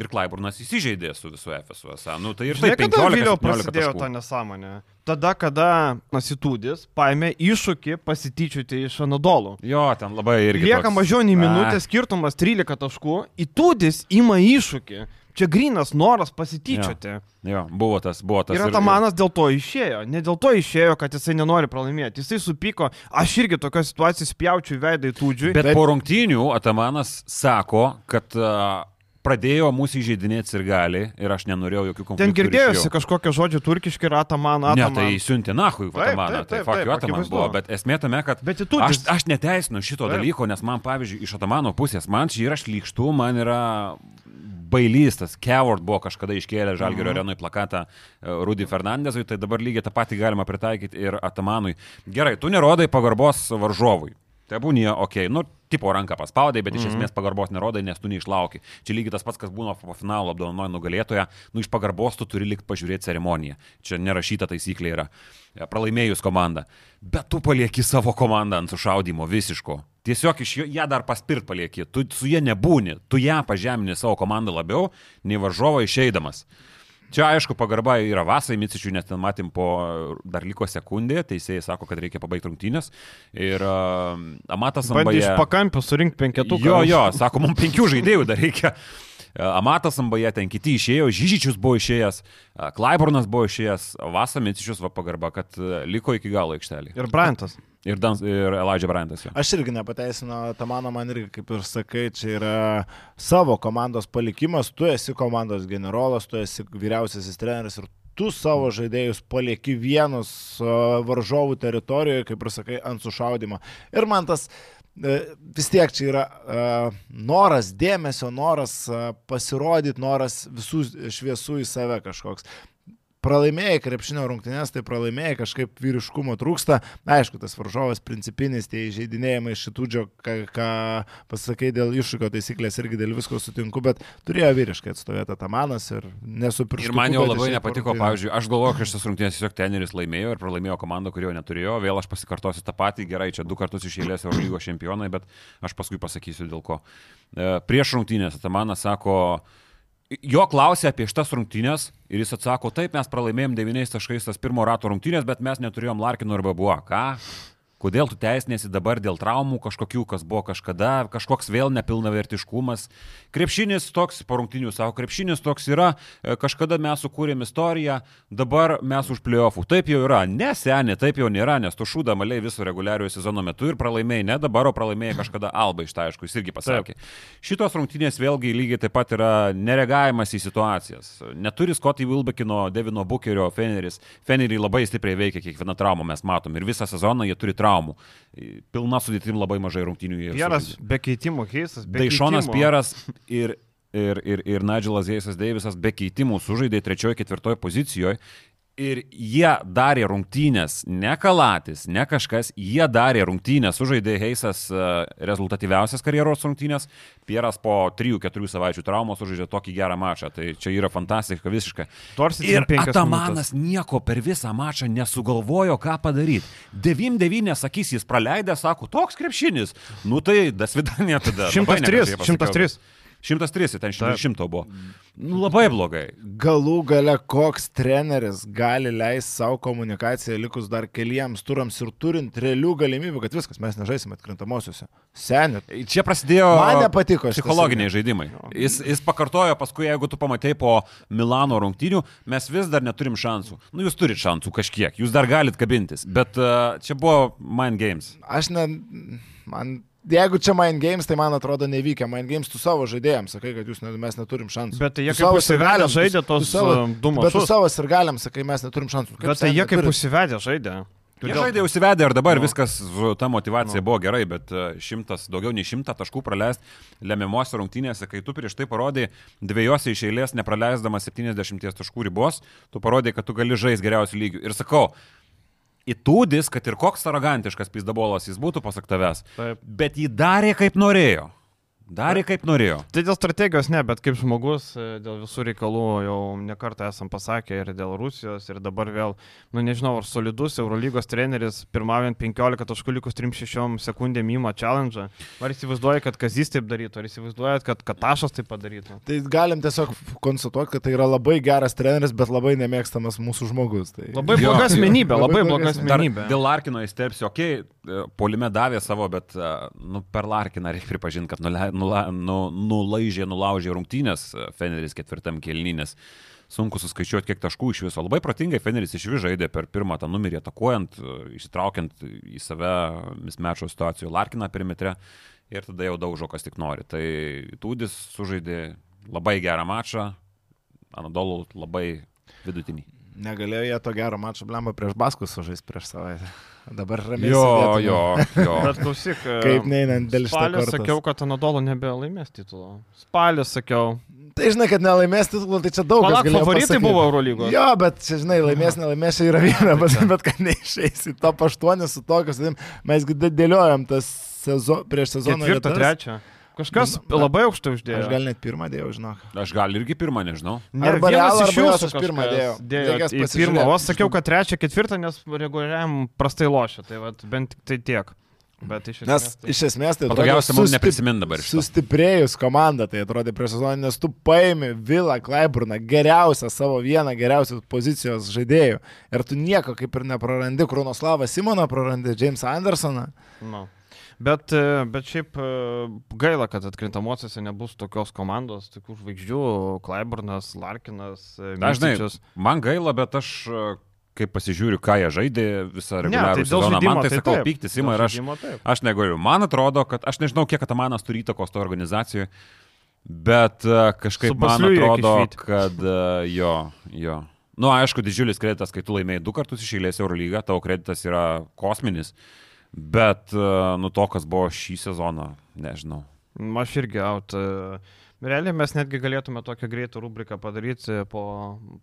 Ir Klaiburnas įsižeidė su visu FSU. Nu, tai ir taip, kada 15 vėliau 17 prasidėjo taškų. ta nesąmonė? Tada, kada Nasitūdis paėmė iššūkį pasityčioti iš Anadolų. Jo, ten labai irgi. Lieka toks- mažiau nei A, minutės, skirtumas 13 taškų, įtūdis ima iššūkį. Čia grinas noras pasityčioti. Jo, buvo tas, buvo tas. Ir Atamanas dėl to išėjo. Ne dėl to išėjo, kad jisai nenori pralaimėti. Jisai supyko. Aš irgi tokios situacijos spjaučiu į veidą į tūdžiui. Bet Bet- po rungtynių Atamanas sako, kad uh, pradėjo mūsų įžeidinėti ir gali ir aš nenorėjau jokių konfliktų. Ten girdėjosi kažkokie žodžiai turkiški ir Atamaną. Ne, tai siuntė nahui Atamaną, tai faktų taip, Ataman buvo, bet esmė tame, kad Bet į aš, aš neteisinu šito Taip. dalyko, nes man, pavyzdžiui, iš Atamano pusės, man čia yra šlykštų, man yra bailys, tas Kevard buvo kažkada iškėlę Žalgirio Mhm. arenui plakatą e, Rudy Fernandezui, tai dabar lygiai tą patį galima pritaikyti ir Atamanui. Gerai, tu nerodai pagarbos varžovui. Tebūnie, okei, okay. nu, tipo ranką paspaudai, bet iš Mhm. esmės pagarbos nerodai, nes tu neišlauki. Čia lygiai tas pats, kas būna po finalo apdovanojimo nugalėtoje, nu iš pagarbos tu turi likti pažiūrėti ceremoniją. Čia nerašyta taisyklė yra. E, Pralaimėjus komandą. Bet tu palieki savo komandą ant sušaudimo visiško. Tiesiog iš jo, ją dar paspirt palieki. Tu su jie nebūni. Tu ją pažemini savo komandą labiau, nei varžovo išeidamas. Čia aišku, pagarba yra Vasai Micičiui, nes ten matėm po dar liko sekundė, teisėjai sako, kad reikia pabaigti rungtynės. Ir uh, Amatas Bandė iš Ambaje... pakampių surinkti penketuką. Jo, jo, sako, mums penkių žaidėjų dar reikia. E, Amatas Ambaje, ten kiti išėjo, Žyžičius buvo išėjęs, e, Klaiburnas buvo išėjęs, Vasa Micičius va pagarba, kad e, liko iki galo aikštelį. Ir Brantas. Ir, Dan, ir Elijah Bryantas. Aš irgi nepateisinu, ta mano man irgi, kaip ir sakai, čia yra savo komandos palikimas, tu esi komandos generolas, tu esi vyriausiasis treneris ir tu savo žaidėjus palieki vienus varžovų teritorijoje, kaip ir sakai, ant sušaudimo. Ir man tas e, vis tiek čia yra a, noras dėmesio, noras a, pasirodyti, noras visų šviesų į save kažkoks pralaimėjai krepšinio rungtynės, tai pralaimėjai kažkaip vyriškumo trūksta. Aišku, tas varžovas principinis, tie žaidinėjimai šitūdžio, ką, ką pasakai dėl iššūkio taisyklės irgi dėl visko sutinku, bet turėjo vyriškai atstovėti Tamanas ir nesupiršti. Ir man jau labai nepatiko, pavyzdžiui, aš galvoju, kad šitas rungtynės tiesiog teneris laimėjo ir pralaimėjo komanda, kurio neturėjo. Vėl aš pasikartosiu tą patį, gerai, čia du kartus iš eilės Eurolygos čempionai, bet aš paskui pasakysiu dėl ko. E, Prieš rungtynės Tamanas sako, jo klausė apie šitas rungtynės ir jis atsako, taip, mes pralaimėjom 9 taškais tas pirmo rato rungtynės, bet mes neturėjom Larkino arba buvo. Ką? Kodėl tu teisinėsi dabar dėl traumų kažkokių, kas buvo kažkada, kažkoks vėl nepilnavertiškumas. Krepšinis toks, po rungtinių savo krepšinis toks yra, e, kažkada mes sukūrėm istoriją, dabar mes už playoffų. Taip jau yra, ne seniai, taip jau nėra, nes tu šūda maliai viso reguliariojo sezono metu ir pralaimėjai, ne dabar, o pralaimėjai kažkada Alba iš tai, aišku, jis irgi pasakė. Šitos rungtynės vėlgi lygiai taip pat yra nereagavimas į situacijas. Neturi Scotty Wilbekino, Devino Bukerio, Feneris. Fenerį labai stipriai veikia kiekviena trauma, mes matom. Ir visą sezoną jie turi traumų. Pilna sudėtim labai mažai rungtynių. Pieras be keitimų keistas. Daišonas. Pieras ir, ir, ir, ir Nigelas Jeisas Deivisas be keitimų sužaidė trečioje, ketvirtoje pozicijoje. Ir jie darė rungtynės, ne Kalatis, ne kažkas, jie darė rungtynės, sužaidė Heisas e, rezultatyviausias karjeros rungtynės, Pieras po 3-4 savaičių traumos sužaidė tokį gerą mačą, tai čia yra fantastika visiškai. Torsis Ir Atamanas nieko per visą mačą nesugalvojo, ką padaryti. 9-9 sakys, jis praleidė, sako, toks krepšinis. Nu tai, dasvidanė tada. Labai 103, negražiai pasakiau. 103. 103, ten Taip. 100 buvo. Nu, labai blogai. Galų gale koks treneris gali leisti savo komunikaciją likus dar keliems turams ir turint realių galimybių, kad viskas, mes nežaisim atkrintamosiose. Senit. Čia prasidėjo psichologiniai žaidimai. Jis, jis pakartojo paskui, jeigu tu pamatai po Milano rungtynių, mes vis dar neturim šansų. Nu, jūs turit šansų kažkiek, jūs dar galit kabintis, bet uh, čia buvo mind games. Aš ne. Man. Jeigu čia Mind Games, tai man atrodo nevykia. Mind Games tu savo žaidėjams sakai, kad jūs, ne, mes neturim šansų. Bet tai jie Tu kaip sirgaliams- žaidė tos, savo- um, du Bet tu savo ir galiam sakai, mes neturim šansų. Bet tai jie kaip užsivedę žaidė. Jie žaidė užsivedę ir dabar Nu. viskas, ta motivacija Nu. buvo gerai, bet e, šimtas, daugiau nei šimtą taškų praleisti lemiamosiose rungtynėse, kai tu prieš tai parodai dviejose iš eilės nepraleisdamas 70 taškų ribos, tu parodai, kad tu gali žaisti geriausių lygių. Ir sakau, įtūdis, kad ir koks arogantiškas pizdabolas jis būtų pasak tavęs, Taip. bet jį darė kaip norėjo. Darė kaip norėjo. Tai dėl strategijos ne, bet kaip žmogus, e, dėl visų reikalų jau nekartą esam pasakę ir dėl Rusijos, ir dabar vėl, nu nežinau, ar solidus Eurolygos treneris, pirmaujant 15 taškų likus 3-6 sekundėm įma challenge. Ar įsivaizduoja, kad Kazys taip darytų, ar įsivaizduoja, kad Katašas taip padarytų? Tai galim tiesiog konstatuoti, kad tai yra labai geras treneris, bet labai nemėgstamas mūsų žmogus. Tai... Labai bloga asmenybė, [LAUGHS] Labai labai bloga bloga Dar asmenybė. dėl Larkino įsterpsiu, okei, okay, polime davė savo, bet e, nu, per Larkiną reikia pripažinti, kad nule, nula, nu, nulaižė, nulaužė rungtynės e, Feneris ketvirtam kelnynės. Sunku suskaičiuoti, kiek taškų iš viso. Labai protingai Feneris iš vis žaidė per pirmą tą numerį, atakuojant, e, įsitraukiant į save mismečio situacijų Larkiną perimetre ir tada jau daužo, kas tik nori. Tai Tūdis sužaidė labai gerą mačą, Anadolų labai vidutinį. Negalėjo jie to gero mačo blemba prieš Baskus sužaisti prieš savaitę. [LAUGHS] Dabar ramiai. Jo, sėdėtume. jo, jo. Bet klausyk, e, Kaip neinant dėl šito Spalį sakiau, kad Anadolo nebelaimės titulo. Spalį sakiau. Tai žinai, kad nelaimės titulą, tai čia daug galėjo favoritai pasakyt. buvo Eurolygos. Jo, bet čia, žinai, laimės, nelaimės, čia yra viena, bet, bet kad neišeis į top 8 su tokius, mes dėliojom tas sezo, prieš sezoną. Ketvirtą, trečią. Kažkas Na, labai aukštai uždėjo. Aš gal net pirmą dėjau, žinok. Aš gal irgi pirmą nežinau. Ne, Arba vienas Realą, iš jūsų aš pirmą dėjau. Reikės į pirmą, o sakiau, kad trečią, ketvirtą, nes reguliariam prastai lošia, tai vat, bent tik tai tiek. Bet iš Nes esmės. Tai... iš esmės tai Patogiausia mums neprisiminti dabar iš to. Sustiprėjus komanda, tai atrodė prieš sezoną, nes tu paimi Vilą Klaiburną, geriausią savo vieną geriausios pozicijos žaidėjų. Ir tu nieko kaip ir neprarandi, Krunoslavą Simoną prarandi, Jamesą Andersoną. Nu. Bet, e, bet šiaip e, gaila, kad atkrintamosiose nebus tokios komandos, tokių žvaigždžių, Klaiburnas, Larkinas, e, Dažnai Micičius. man gaila, bet aš e, kai pasižiūriu, ką jie žaidė visą Ne, reguliarų dėl sezoną, žaidimo, man tai sakau, taip. pyktis ima ir aš, žaidimo aš negaliu. Man atrodo, kad aš nežinau, kiek Atamanas turi įtakos to organizacijoje, bet e, kažkaip man atrodo, kad e, jo, jo. Nu, aišku, didžiulis kreditas, kai tu laimėjai du kartus iš eilės Eurolygą, tavo kreditas yra kosminis, bet, e, nu, to, kas buvo šį sezoną, nežinau. Aš irgi out. e, Realiai mes netgi galėtume tokią greitą rubriką padaryti po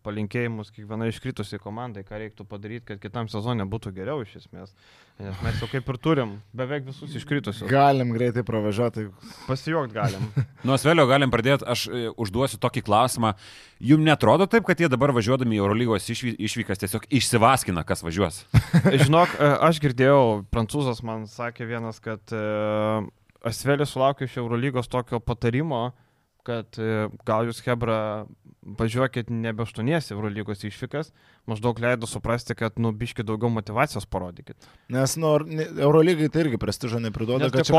palinkėjimus kiekviena iškritusiai komandai, ką reiktų padaryti, kad kitam sezonė būtų geriau iš esmės. Nes mes jau kaip ir turim beveik visus iškritusius. Galim greitai pravažiuoti. Pasijuokt galim. [LAUGHS] Nuo Svelio galim pradėti, aš e, užduosiu tokį klausimą. Jums netrodo taip, kad jie dabar važiuodami į Eurolygos išvy, išvykas tiesiog išsivaskina, kas važiuos? [LAUGHS] Žinok, e, aš girdėjau, prancūzas man sakė vienas, kad Asvelis sulaukė iš Eurolygos tokio patarimo, kad e, gal jūs Hebra važiuokit nebe aštuoniesi Eurolygos išvykas, maždaug leido suprasti, kad nu biški daugiau motivacijos parodykit. Nes nu, ar ne- Eurolygai tai irgi prestižo nepriduoda, kad čia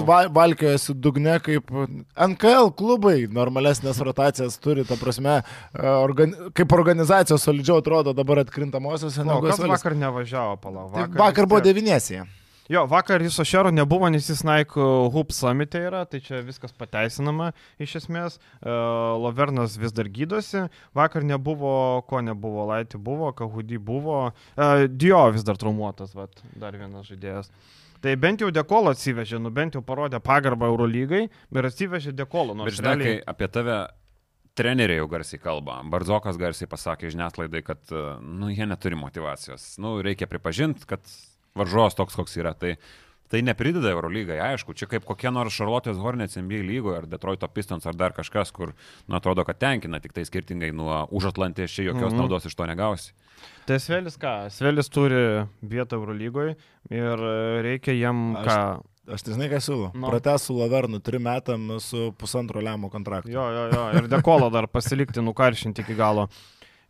jau. va- valkiojasi dugne kaip NKL klubai, normalesnės rotacijas turi, ta prasme, e, organi kaip organizacijos solidžiau atrodo dabar atkrintamosiose. Negu kas vakar nevažiavo, palauk. Tai vakar vis buvo tiek- devinėsija. Jo, vakar jis Ošero nebuvo, nes jis Nike Hoop Summit yra, tai čia viskas pateisinama iš esmės. Uh, Lovernas vis dar gydosi, vakar nebuvo, ko nebuvo, Laiti buvo, Kahudy buvo, uh, Dio vis dar traumuotas, vat, dar vienas žaidėjas. Tai bent jau Dekolo atsivežė, nu bent jau parodė pagarbą Eurolygai ir atsivežė Dekolo. Bet Nors žinai, realiai... apie tave treneriai jau garsiai kalba. Barzdokas garsiai pasakė žiniasklaidai, kad e, nu, jie neturi motivacijos. Nu, reikia pripažinti, kad varžovas toks, koks yra. Tai, tai neprideda Eurolygai, aišku. Čia kaip kokie nors Charlotte's Hornets NBA lygoje ar Detroito Pistons ar dar kažkas, kur, nu, atrodo, kad tenkina, tik tai skirtingai nuo už Atlantės čia jokios Mhm. mhm. naudos iš to negausi. Tai Svelis ką? Svelis turi vietą Eurolygoje ir e, reikia jam Aš- ką? Aš tai žinai, ką siūlau. Nu. No. Prates su Lavernu trim metam su pusantro lemo kontraktu. Jo, jo, jo. Ir Dekolo dar pasilikti, nukaršinti iki galo.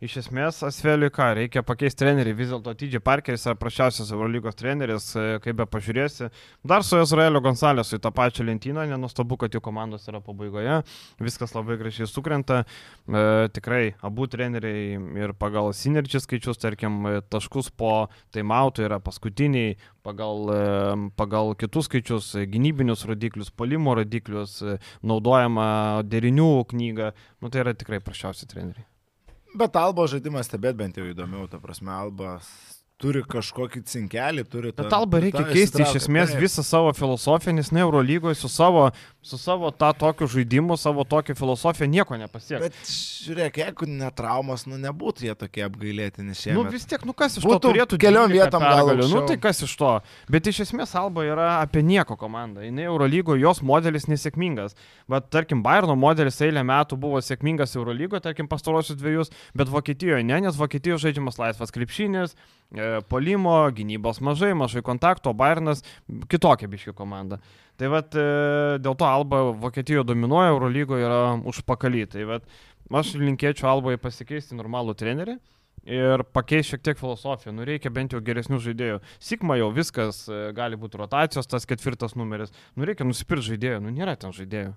Iš esmės, Asveliui ką, reikia pakeisti trenerį, vis dėlto TJ Parkeris yra prašiausias Eurolygos treneris, e, kaip be pažiūrėsi. Dar su Izraelio Gonzalesu į tą pačią lentyną, nenustabu, kad jų komandos yra pabaigoje, viskas labai gražiai sukrenta. E, tikrai abu treneriai ir pagal synergy skaičius, tarkim, e, taškus po taimautų yra paskutiniai, pagal, e, pagal kitus skaičius, gynybinius rodiklius, polimo rodiklius, naudojama derinių knyga, nu tai yra tikrai prašiausi treneriai. Bet Albo žaidimas stebėt bent jau įdomiau, ta prasme, Alba turi kažkokį cinkelį, turi tą... Bet Alba reikia tą keisti iš esmės Taip. visą savo filosofiją, nes ne Eurolygoje su savo, su savo tą tokiu žaidimu, savo tokią filosofiją nieko nepasieks. Bet žiūrėk, jeigu netraumos, nu nebūtų jie tokie apgailėtini šiandien. Nu vis tiek, nu kas iš Būtų to turėtų keliom 12 vietom gal pergalių, Nu tai kas iš to. Bet iš esmės Alba yra apie nieko komanda. Jis Eurolygoje, jos modelis nesėkmingas. Bet tarkim, Bayerno modelis eilę metų buvo sėkmingas Eurolygoje, tarkim, pastarosius dviejus, bet Vokietijoje ne, nes Vokietijoje žaidžiamas laisvas krepšinis, polimo, gynybos mažai, mažai kontakto, Bayernas kitokia biški komanda. Tai vad dėl to Alba Vokietijoje dominuoja, Eurolygoje yra užpakaly. Tai vad aš linkėčiau Albai pasikeisti normalų trenerį ir pakeisti šiek tiek filosofiją. Nu, reikia bent jau geresnių žaidėjų. Sikma jau viskas, e, gali būti rotacijos, tas ketvirtas numeris. Nu, reikia nusipirkti žaidėjų, nu, nėra ten žaidėjų.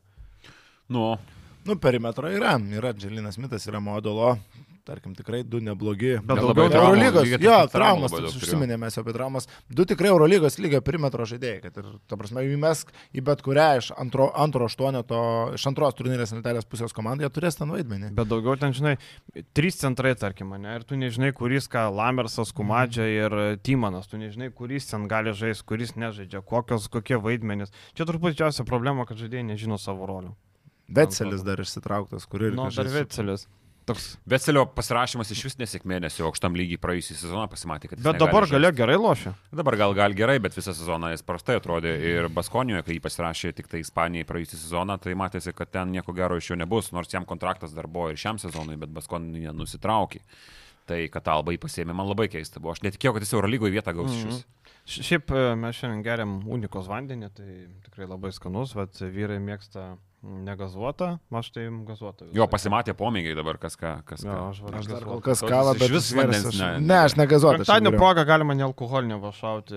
Nu, Nu, perimetro yra. Yra Dželinas Mitas, yra modulo. Tarkim, tikrai du neblogi. Bet daugiau Eurolygos, jo, traumas, turėjo. užsiminėme apie traumas. Du tikrai Eurolygos lygio perimetro žaidėjai, kad ir, ta prasme, įmesk į bet kurią iš antro, antro aštuoneto, iš antros turnyrės lentelės pusės komandą, jie turės ten vaidmenį. Bet daugiau ten, žinai, trys centrai, tarkim, ne? Ir tu nežinai, kuris ką, Lamersas, Kumadžia ir e, Tymanas. Tu nežinai, kuris ten gali žaisti, kuris nežaidžia, kokios, kokie vaidmenys. Čia turbūt didžiausia problema, kad žaidėjai nežino savo rolių. Vetselis dar išsitrauktas, kur ir Nu, dar Vetselis. Toks. Veselio pasirašymas iš vis nesėkmė, nes jau aukštam lygiai praėjusią sezoną pasimatė, kad... Bet dabar galia gerai lošia. Dabar gal gal gerai, bet visą sezoną jis prastai atrodė ir Baskonijoje, kai jį pasirašė tik tai Ispanijai praėjusią sezoną, tai matėsi, kad ten nieko gero iš jo nebus, nors jam kontraktas dar buvo ir šiam sezonui, bet Baskonija nusitraukė. Tai, kad Alba jį pasėmė, man labai keista buvo. Aš netikėjau, kad jis Eurolygoje vietą gaus iš vis. Š- Šiaip e, mes šiandien geriam unikos vandenį, tai tikrai labai skanus, bet vyrai mėgsta negazuotą, aš tai gazuotą. Jo, pasimatė pomėgiai dabar, kas ką. Kas Jo, ką. aš varau Aš dar kol kas kavą, bet vis vandens aš... ne- Ne, aš negazuotą. aš Penktadienio geriau. proga galima nealkoholinio vašauti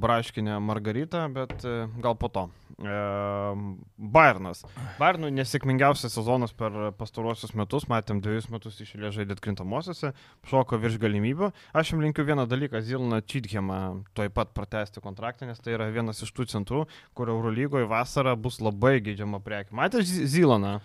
braškinę margaritą, bet e, gal po to. Bayernas. Bayernui nesėkmingiausias sezonas per pastaruosius metus, matėm dviejus metus išėlė žaidėt krintamosiose, šoko virš galimybių. Aš jam linkiu vieną dalyką, Zilną Čidhemą tuoj pat pratesti kontraktą, nes tai yra vienas iš tų centrų, kur Eurolygoje vasarą bus labai geidžiama prekė. Matėte Zilaną?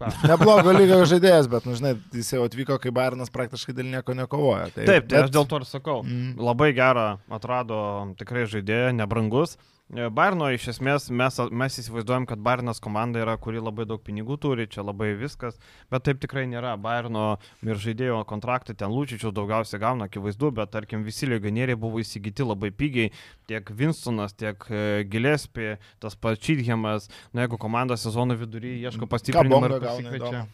[LAUGHS] Neblogo lygio žaidėjas, bet, nu, žinai, jis jau atvyko, kai Bairnas praktiškai dėl nieko nekovoja. Tai, Taip, tai aš bet- dėl to ir sakau. Mm. Labai gerą atrado tikrai žaidėją, nebrangus. E, Bairno iš esmės mes, mes įsivaizduojam, kad Bairnas komanda yra, kuri labai daug pinigų turi, čia labai viskas, bet taip tikrai nėra. Bairno ir žaidėjo kontraktai ten lūčičių daugiausiai gauna, akivaizdu, bet tarkim visi legionieriai buvo įsigyti labai pigiai, tiek Winstonas, tiek e, Gillespie, tas pats Čidhemas, na jeigu komanda sezono vidury ieško pastiprinimo ir pasikviečia.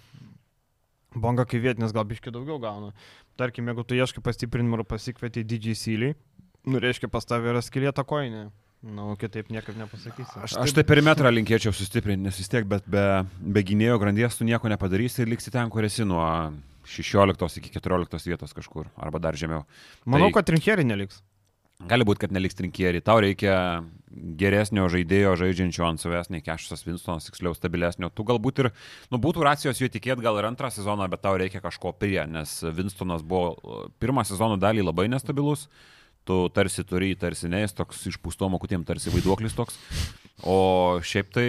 Bonga kaip vietinis gal biški daugiau gauna. Tarkim, jeigu tu ieškai pastiprinimo ir pasikvieti didžiai syliai, nu reiškia pas tavę yra skilėta koinė. Na, nu, kitaip niekaip nepasakysi. Aš Aš tai perimetrą linkėčiau sustiprinti, nes vis tiek, bet be, be gynėjo grandies tu nieko nepadarysi ir liksi ten, kur esi nuo 16 iki 14 vietos kažkur, arba dar žemiau. Manau, tai- kad rinkėriai neliks. Gali būti, kad neliks trinkierį. Tau reikia geresnio žaidėjo žaidžiančio ant savęs, nei Kešas Winstonas, tiksliau stabilesnio. Tu galbūt ir, nu, būtų racijos jo tikėti gal ir antrą sezoną, bet tau reikia kažko prie, nes Winstonas buvo pirmą sezono dalį labai nestabilus. Tu tarsi turi, jį, tarsi ne, jis toks išpūstom akutėm, tarsi vaiduoklis toks. O šiaip tai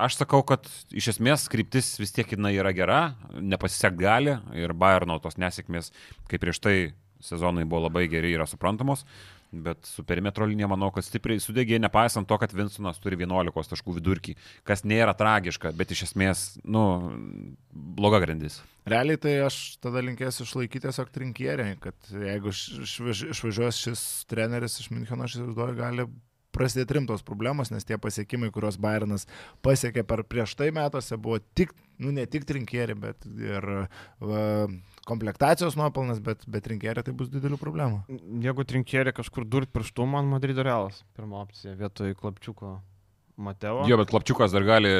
aš sakau, kad iš esmės kryptis vis tiek jinai yra gera, nepasisek gali ir Bayerno tos nesėkmės, kaip prieš tai sezonai buvo labai geri, yra suprantamos. Bet su perimetro linija manau, kad stipriai sudegė, nepaisant to, kad Vinstonas turi 11 taškų vidurkį, kas nėra tragiška, bet iš esmės, nu, bloga grandis. Realiai tai aš tada linkėsiu išlaikyti tiesiog trinkierį, kad jeigu iš- išvaž- išvažiuos šis treneris iš Müncheno, aš įsivaizduoju, gali prasidėti rimtos problemos, nes tie pasiekimai, kuriuos Bayernas pasiekė per prieš tai metuose, buvo tik, nu ne tik trinkierį, bet ir va, komplektacijos nuopelnas, bet, bet trinkierį tai bus didelių problemų. Jeigu trinkėriai kažkur durt pirštų, man Madrido realas. Pirma opcija vietoj klapčiuko Mateo. Jo, bet Klapčiukas dar gali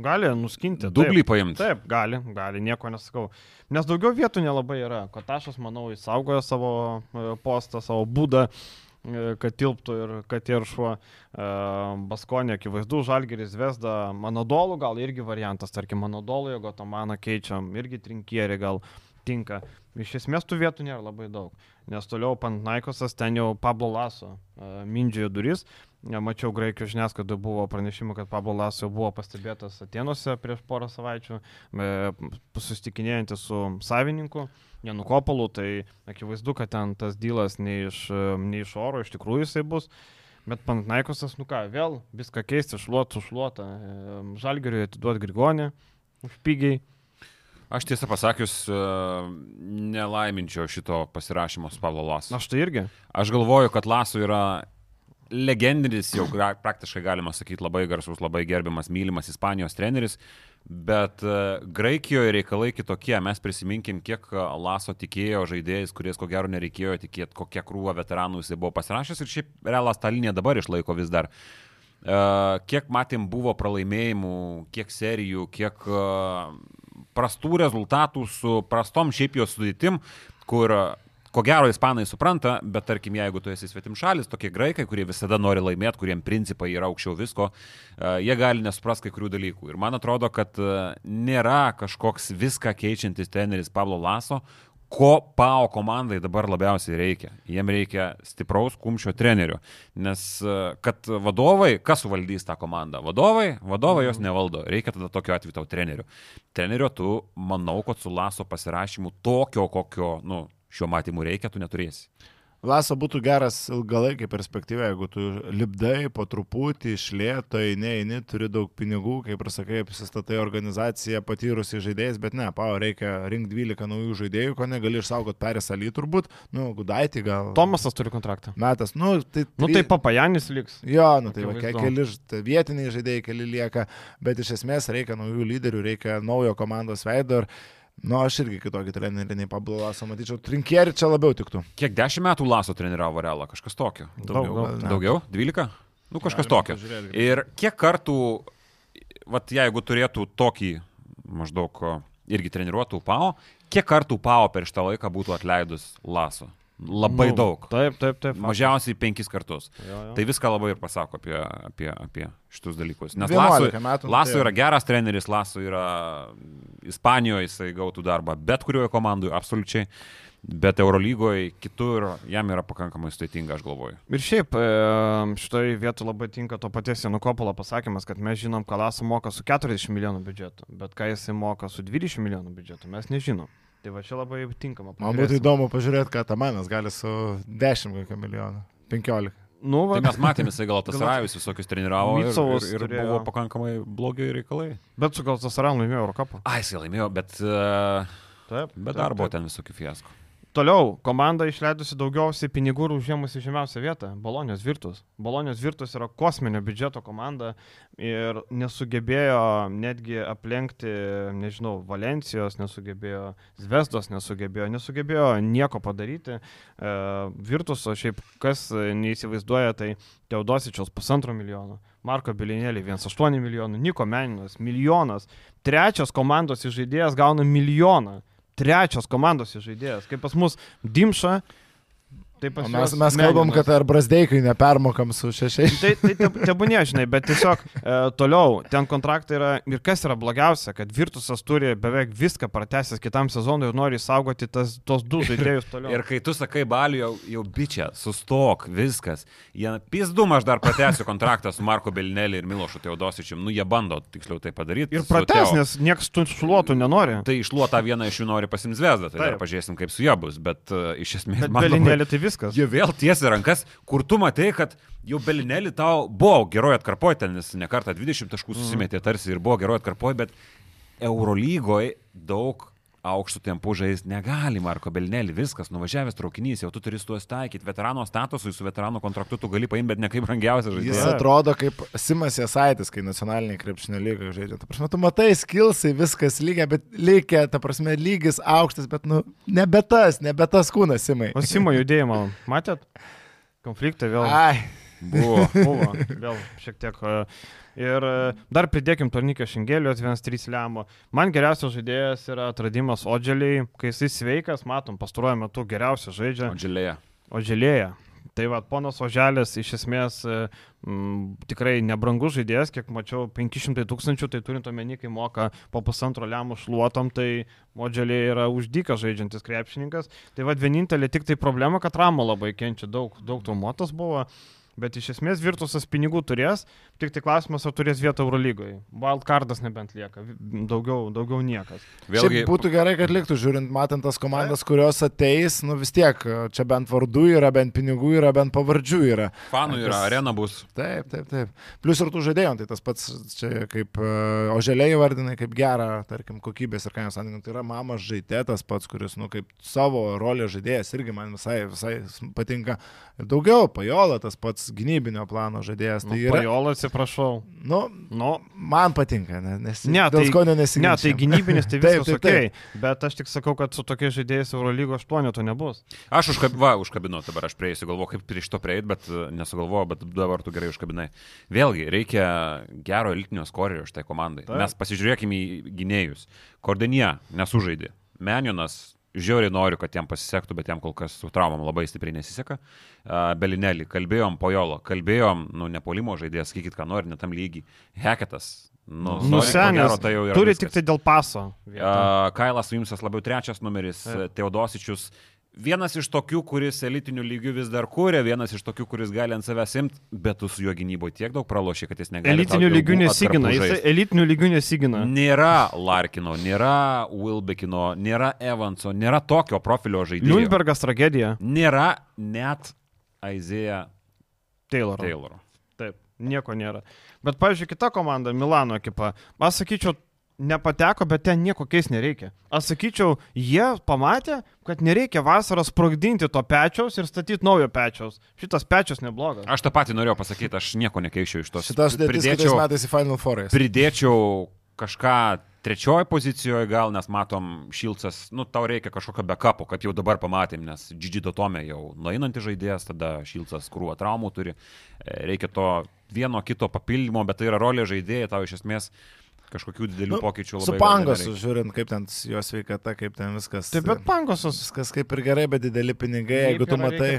Gali nuskinti. dublį taip. paimti. Taip, gali, gali, nieko nesakau. Nes daugiau vietų nelabai yra. Kotašas, manau, įsaugojo savo e, postą, savo būdą, e, kad tilptų ir kad ir šuo e, Baskonė, akivaizdu, Žalgeris Vesda, Manodolų gal irgi variantas, tarkim, Manodolų, jeigu Tomaną keičiam, irgi trinkierį gal tinka. Iš esmės tų vietų nėra labai daug, nes toliau Pantnaikosas ten jau Pablo Laso e, mindžiojo duris. Ja, Mačiau graikijos žiniasklaidoje buvo pranešimų, kad Pablo Laso jau buvo pastebėtas Atenuose prieš porą savaičių, e, susitikinėjantis su savininku, Janu Kopalu, tai akivaizdu, kad ten tas dylas ne iš, e, ne iš oro, iš tikrųjų jisai bus. Bet Pantnaikosas, nu ką, vėl viską keisti, šluot, sušluota. Žalgeriui atiduoti Grigonį už pigiai. Aš tiesą pasakius, e, nelaiminčiau šito pasirašymo su Pavlo Lasu. Aš tai irgi. Aš galvoju, kad Lasu yra legendinis, jau praktiškai galima sakyti, labai garsus, labai gerbiamas, mylimas Ispanijos treneris, bet uh, Graikijoje reikalai kitokie. Mes prisiminkim, kiek e, Laso tikėjo žaidėjais, kuriais ko gero nereikėjo tikėti, kokią krūvą veteranų jisai buvo pasirašęs ir šiaip realas tą liniją dabar išlaiko vis dar. Kiek matėm buvo pralaimėjimų, kiek serijų, kiek prastų rezultatų su prastom šiaip jo sudėtim, kur ko gero ispanai supranta, bet tarkim, jeigu tu esi svetim šalis, tokie graikai, kurie visada nori laimėti, kuriem principai yra aukščiau visko, uh, jie gali nesupras kai kurių dalykų. Ir man atrodo, kad uh, nėra kažkoks viską keičiantis treneris Pablo Laso, ko PAO komandai dabar labiausiai reikia. Jiem reikia stipraus kumščio trenerio. Nes e, kad vadovai, kas suvaldys tą komandą? Vadovai, vadovai jos nevaldo. Reikia tada tokiu atveju tau trenerių. Trenerio tu, manau, kad su Laso pasirašymu tokio, kokio, nu, šiuo matymu reikia, tu neturėsi. Laso būtų geras ilgalaikį perspektyvą, jeigu tu lipdai po truputį, išlėto, eini, eini, turi daug pinigų, kaip ir sakai, apsistatai organizaciją patyrusi žaidėjais, bet ne, pau, reikia rinkti 12 naujų žaidėjų, ko negali išsaugoti perės aly turbūt, nu, gudaitį gal. Tomasas turi kontraktą. Metas, nu, tai... Nu tai papajanis liks. Jo, nu tai va, keli tai vietiniai žaidėjai, keli lieka, bet iš esmės reikia naujų lyderių, reikia naujo komandos veido ir, nu, aš irgi kitokį trenerį nei Pablo Laso matyčiau, trinkierį čia labiau tiktų. Kiek dešimt metų Laso treniravo Realą, kažkas tokio. Daug, daug. gal. Daugiau? 12? Nu, kažkas tokio. Ir kiek kartų, vat jeigu turėtų tokį maždaug irgi treniruotų PAO, kiek kartų PAO per šitą laiką būtų atleidus Laso? Labai Nu, daug. Taip, taip, taip. Mažiausiai penkis kartus. Jo, jo. Tai viską labai ir pasako apie, apie, apie šitus dalykus. Nes 11 Laso, metų, Laso tai- yra geras treneris, Laso yra Ispanijoje, jisai gautų darbą bet kurioje komandoje, absoliučiai. Bet Eurolygoje kitur jam yra pakankamai sudėtinga, aš galvoju. Ir šiaip e, šitoje vietoje labai tinka to paties Janukopolo pasakymas, kad mes žinom, ką Laso moka su 40 milijonų biudžetu, bet ką jisai moka su 20 milijonų biudžetu, mes nežinom. Tai va čia labai tinkama. Man būtų pažiūrėsim. įdomu pažiūrėti, ką Tamanas gali su 10 kokio milijonų. 15. Nu, va, Tai mes matėme, jisai gal tas Rajus visokius treniravo ir, ir, ir turėjo. buvo pakankamai blogi reikalai. bet su gal tas Aran laimėjo Eurocapą. Ai, jisai laimėjo, bet, uh, Taip. bet taip, dar buvo taip. ten visokių fiaskų. Toliau, komanda išleidusi daugiausiai pinigų ir užėmusi žemiausią vietą - Bolonijos Virtus. Bolonijos Virtus yra kosminio biudžeto komanda ir nesugebėjo netgi aplenkti, nežinau, Valencijos, nesugebėjo Zvezdos, nesugebėjo, nesugebėjo nieko padaryti. E, Virtuso šiaip kas neįsivaizduoja, tai Teodosičiaus pusantro milijono, Marko Bilinėlį 1,8 milijonų, Niko Meninas milijonas, trečias komandos žaidėjas gauna milijoną trečias komandos žaidėjas. Kaip pas mus Dimša, tai pas mes, mes kalbam, kad ar brazdeikai nepermokam su šešiais. Tai, tai te- tebūnė, žinai, bet tiesiog e, toliau, ten kontraktai yra ir kas yra blogiausia, kad Virtusas turi beveik viską pratęsęs kitam sezonui ir nori saugoti tas, tos du žaidėjus toliau. Ir kai tu sakai, Baliu, jau, jau bičia, sustok, viskas. Jie pizdum, aš dar pratęsiu kontraktą su Marko Belinelį ir Milošu Teodosičium. Nu, jie bando tiksliau tai padaryti. Ir Teo. nes niekas tų šluotų nenori. Tai išluotą vieną iš jų nori pasimti zvezdą, tai dar Taip. pažiūrėsim, kaip su ja bus, bet uh, iš esmės Bet man labai- tai viskas. Jie vėl tiesi rankas, kur tu matai, kad jau Belinelį tau buvo geroji atkarpoje, ten jis ne kartą 20 taškų susimetė tarsi ir buvo geroji atkarpoje, bet Eurolygoje daug aukštų tempų žaisti negali, Marko Belinelį, viskas, nuvažiavęs traukinys, jau tu turi su tuo taikyti, veterano statusui, su veterano kontraktu tu gali paimti, bet ne kaip brangiausias Jis žaidėjas. Taip. atrodo kaip Simas Jasaitis, kai nacionaliniai krepšinio lygai žaidžia. Ta prasme, tu matai skilsai, viskas lygia, bet lygia, ta prasme, lygis aukštas, bet, nu, nebe tas, nebe tas kūnas, Simai. O Simo judėjimą, matėt? Konfliktai vėl. Ai, Buvo. Buvo, vėl šiek tiek. e, Ir e, dar pridėkim Tornikio Šingelijos 1-3 lemo. Man geriausias žaidėjas yra atradimas Odželiai. Kai jisai sveikas, matom, pastaruoju metu geriausias žaidžia Džilėje. Odželėje. Tai vad, ponas Oželis iš esmės e, m, tikrai nebrangus žaidėjas, kiek mačiau, 500 tūkstančių, tai turint omeny, kai moka po pusantro lemų šluotom, tai Odželė yra uždykas žaidžiantis krepšininkas. Tai vad, vienintelė tik tai problema, kad Ramo labai kenčia, daug, daug traumuotas buvo. Bet iš esmės Virtusas pinigų turės, tik tai klausimas, ar turės vietą Eurolygoje. Wildcardas nebent lieka, daugiau, daugiau niekas. Vėlgi, Šiaip būtų gerai, kad liktų, žiūrint, matant tas komandas, kurios ateis, nu vis tiek, čia bent vardų yra, bent pinigų yra, bent pavardžių yra. fanų yra, tas- arena bus. Taip, taip, taip. Plus ir tų žaidėjų, tai tas pats čia kaip uh, oželiai vardinai, kaip gerą, tarkim, kokybės ir kainos santykį. Tai yra mamas žaidėtas pats, kuris, nu, kaip savo rolę žaidėjas irgi man visai, visai patinka. Ir daugiau, pajola tas pats gynybinio plano žaidėjas. Nu, Tai yra, Pajola, atsiprašau. nu, Nu, man patinka, ne, nes Ne, dėl tai- skonio Ne, nesiginčiam. tai gynybinis tai Taip, [LAUGHS] viskas taip, ok, bet aš tik sakau, kad su tokiais žaidėjais Eurolygo 8 to nebus. Aš užkab, va, užkabinau, dabar aš prieisiu, galvoju, kaip prie šito prieiti, bet e, nesugalvoju, bet dabar tu gerai užkabinai. Vėlgi, reikia gero elitinio skorerio šitai komandai. Taip. Mes pasižiūrėkime į gynėjus. Kordenija nesužaidė. Menionas žiauriai noriu, kad jam pasisektų, bet jam kol kas su traumom labai stipriai nesiseka. Belinelį, kalbėjom Pojolo, kalbėjom, nu, nepolimo žaidėjas, sakykit, ką nori, netam lygiai. Heketas. Nu, Nusenęs, tai jau yra turi viskas. tik tai dėl paso. A, Kailas Vimsas labiau trečias numeris, Taip. Teodosičius vienas iš tokių, kuris elitinių lygių vis dar kūrė, vienas iš tokių, kuris gali ant savęs imti, bet tu su juo gynyboje tiek daug pralošė, kad jis negali. Elitinių lygių nesigina, jis elitinių lygių nesigina. Nėra Larkino, nėra Wilbekino, nėra Evanso, nėra tokio profilio žaidėjo. Lundbergas tragedija. Nėra net Aizėja Tayloro. Tayloro. Taip, nieko nėra. Bet, pavyzdžiui, kita komanda, Milano ekipa, aš sakyčiau, nepateko, bet ten nieko keis nereikia. Aš sakyčiau, jie pamatė, kad nereikia vasarą sprogdinti to pečiaus ir statyti naujo pečiaus. Šitas pečius neblogas. Aš tą patį norėjau pasakyti, aš nieko nekeičiau iš tos. Šitas kitais metais į Final Four. Pridėčiau kažką trečioje pozicijoje gal, nes matom, Šilcas, nu, tau reikia kažkokio backupo, kad jau dabar pamatėm, nes Gigi Dotome jau nueinantis žaidėjas, tada Šilcas krūvą traumų turi, E, reikia to vieno kito papildymo, bet tai yra rolė žaidėjai, tau iš esmės kažkokių didelių nu, pokyčių labai. Su pangosu, žiūrint, kaip ten jo sveikata, kaip ten viskas. Taip, bet pangosas. Viskas kaip ir gerai, bet dideli pinigai, jeigu tu matai.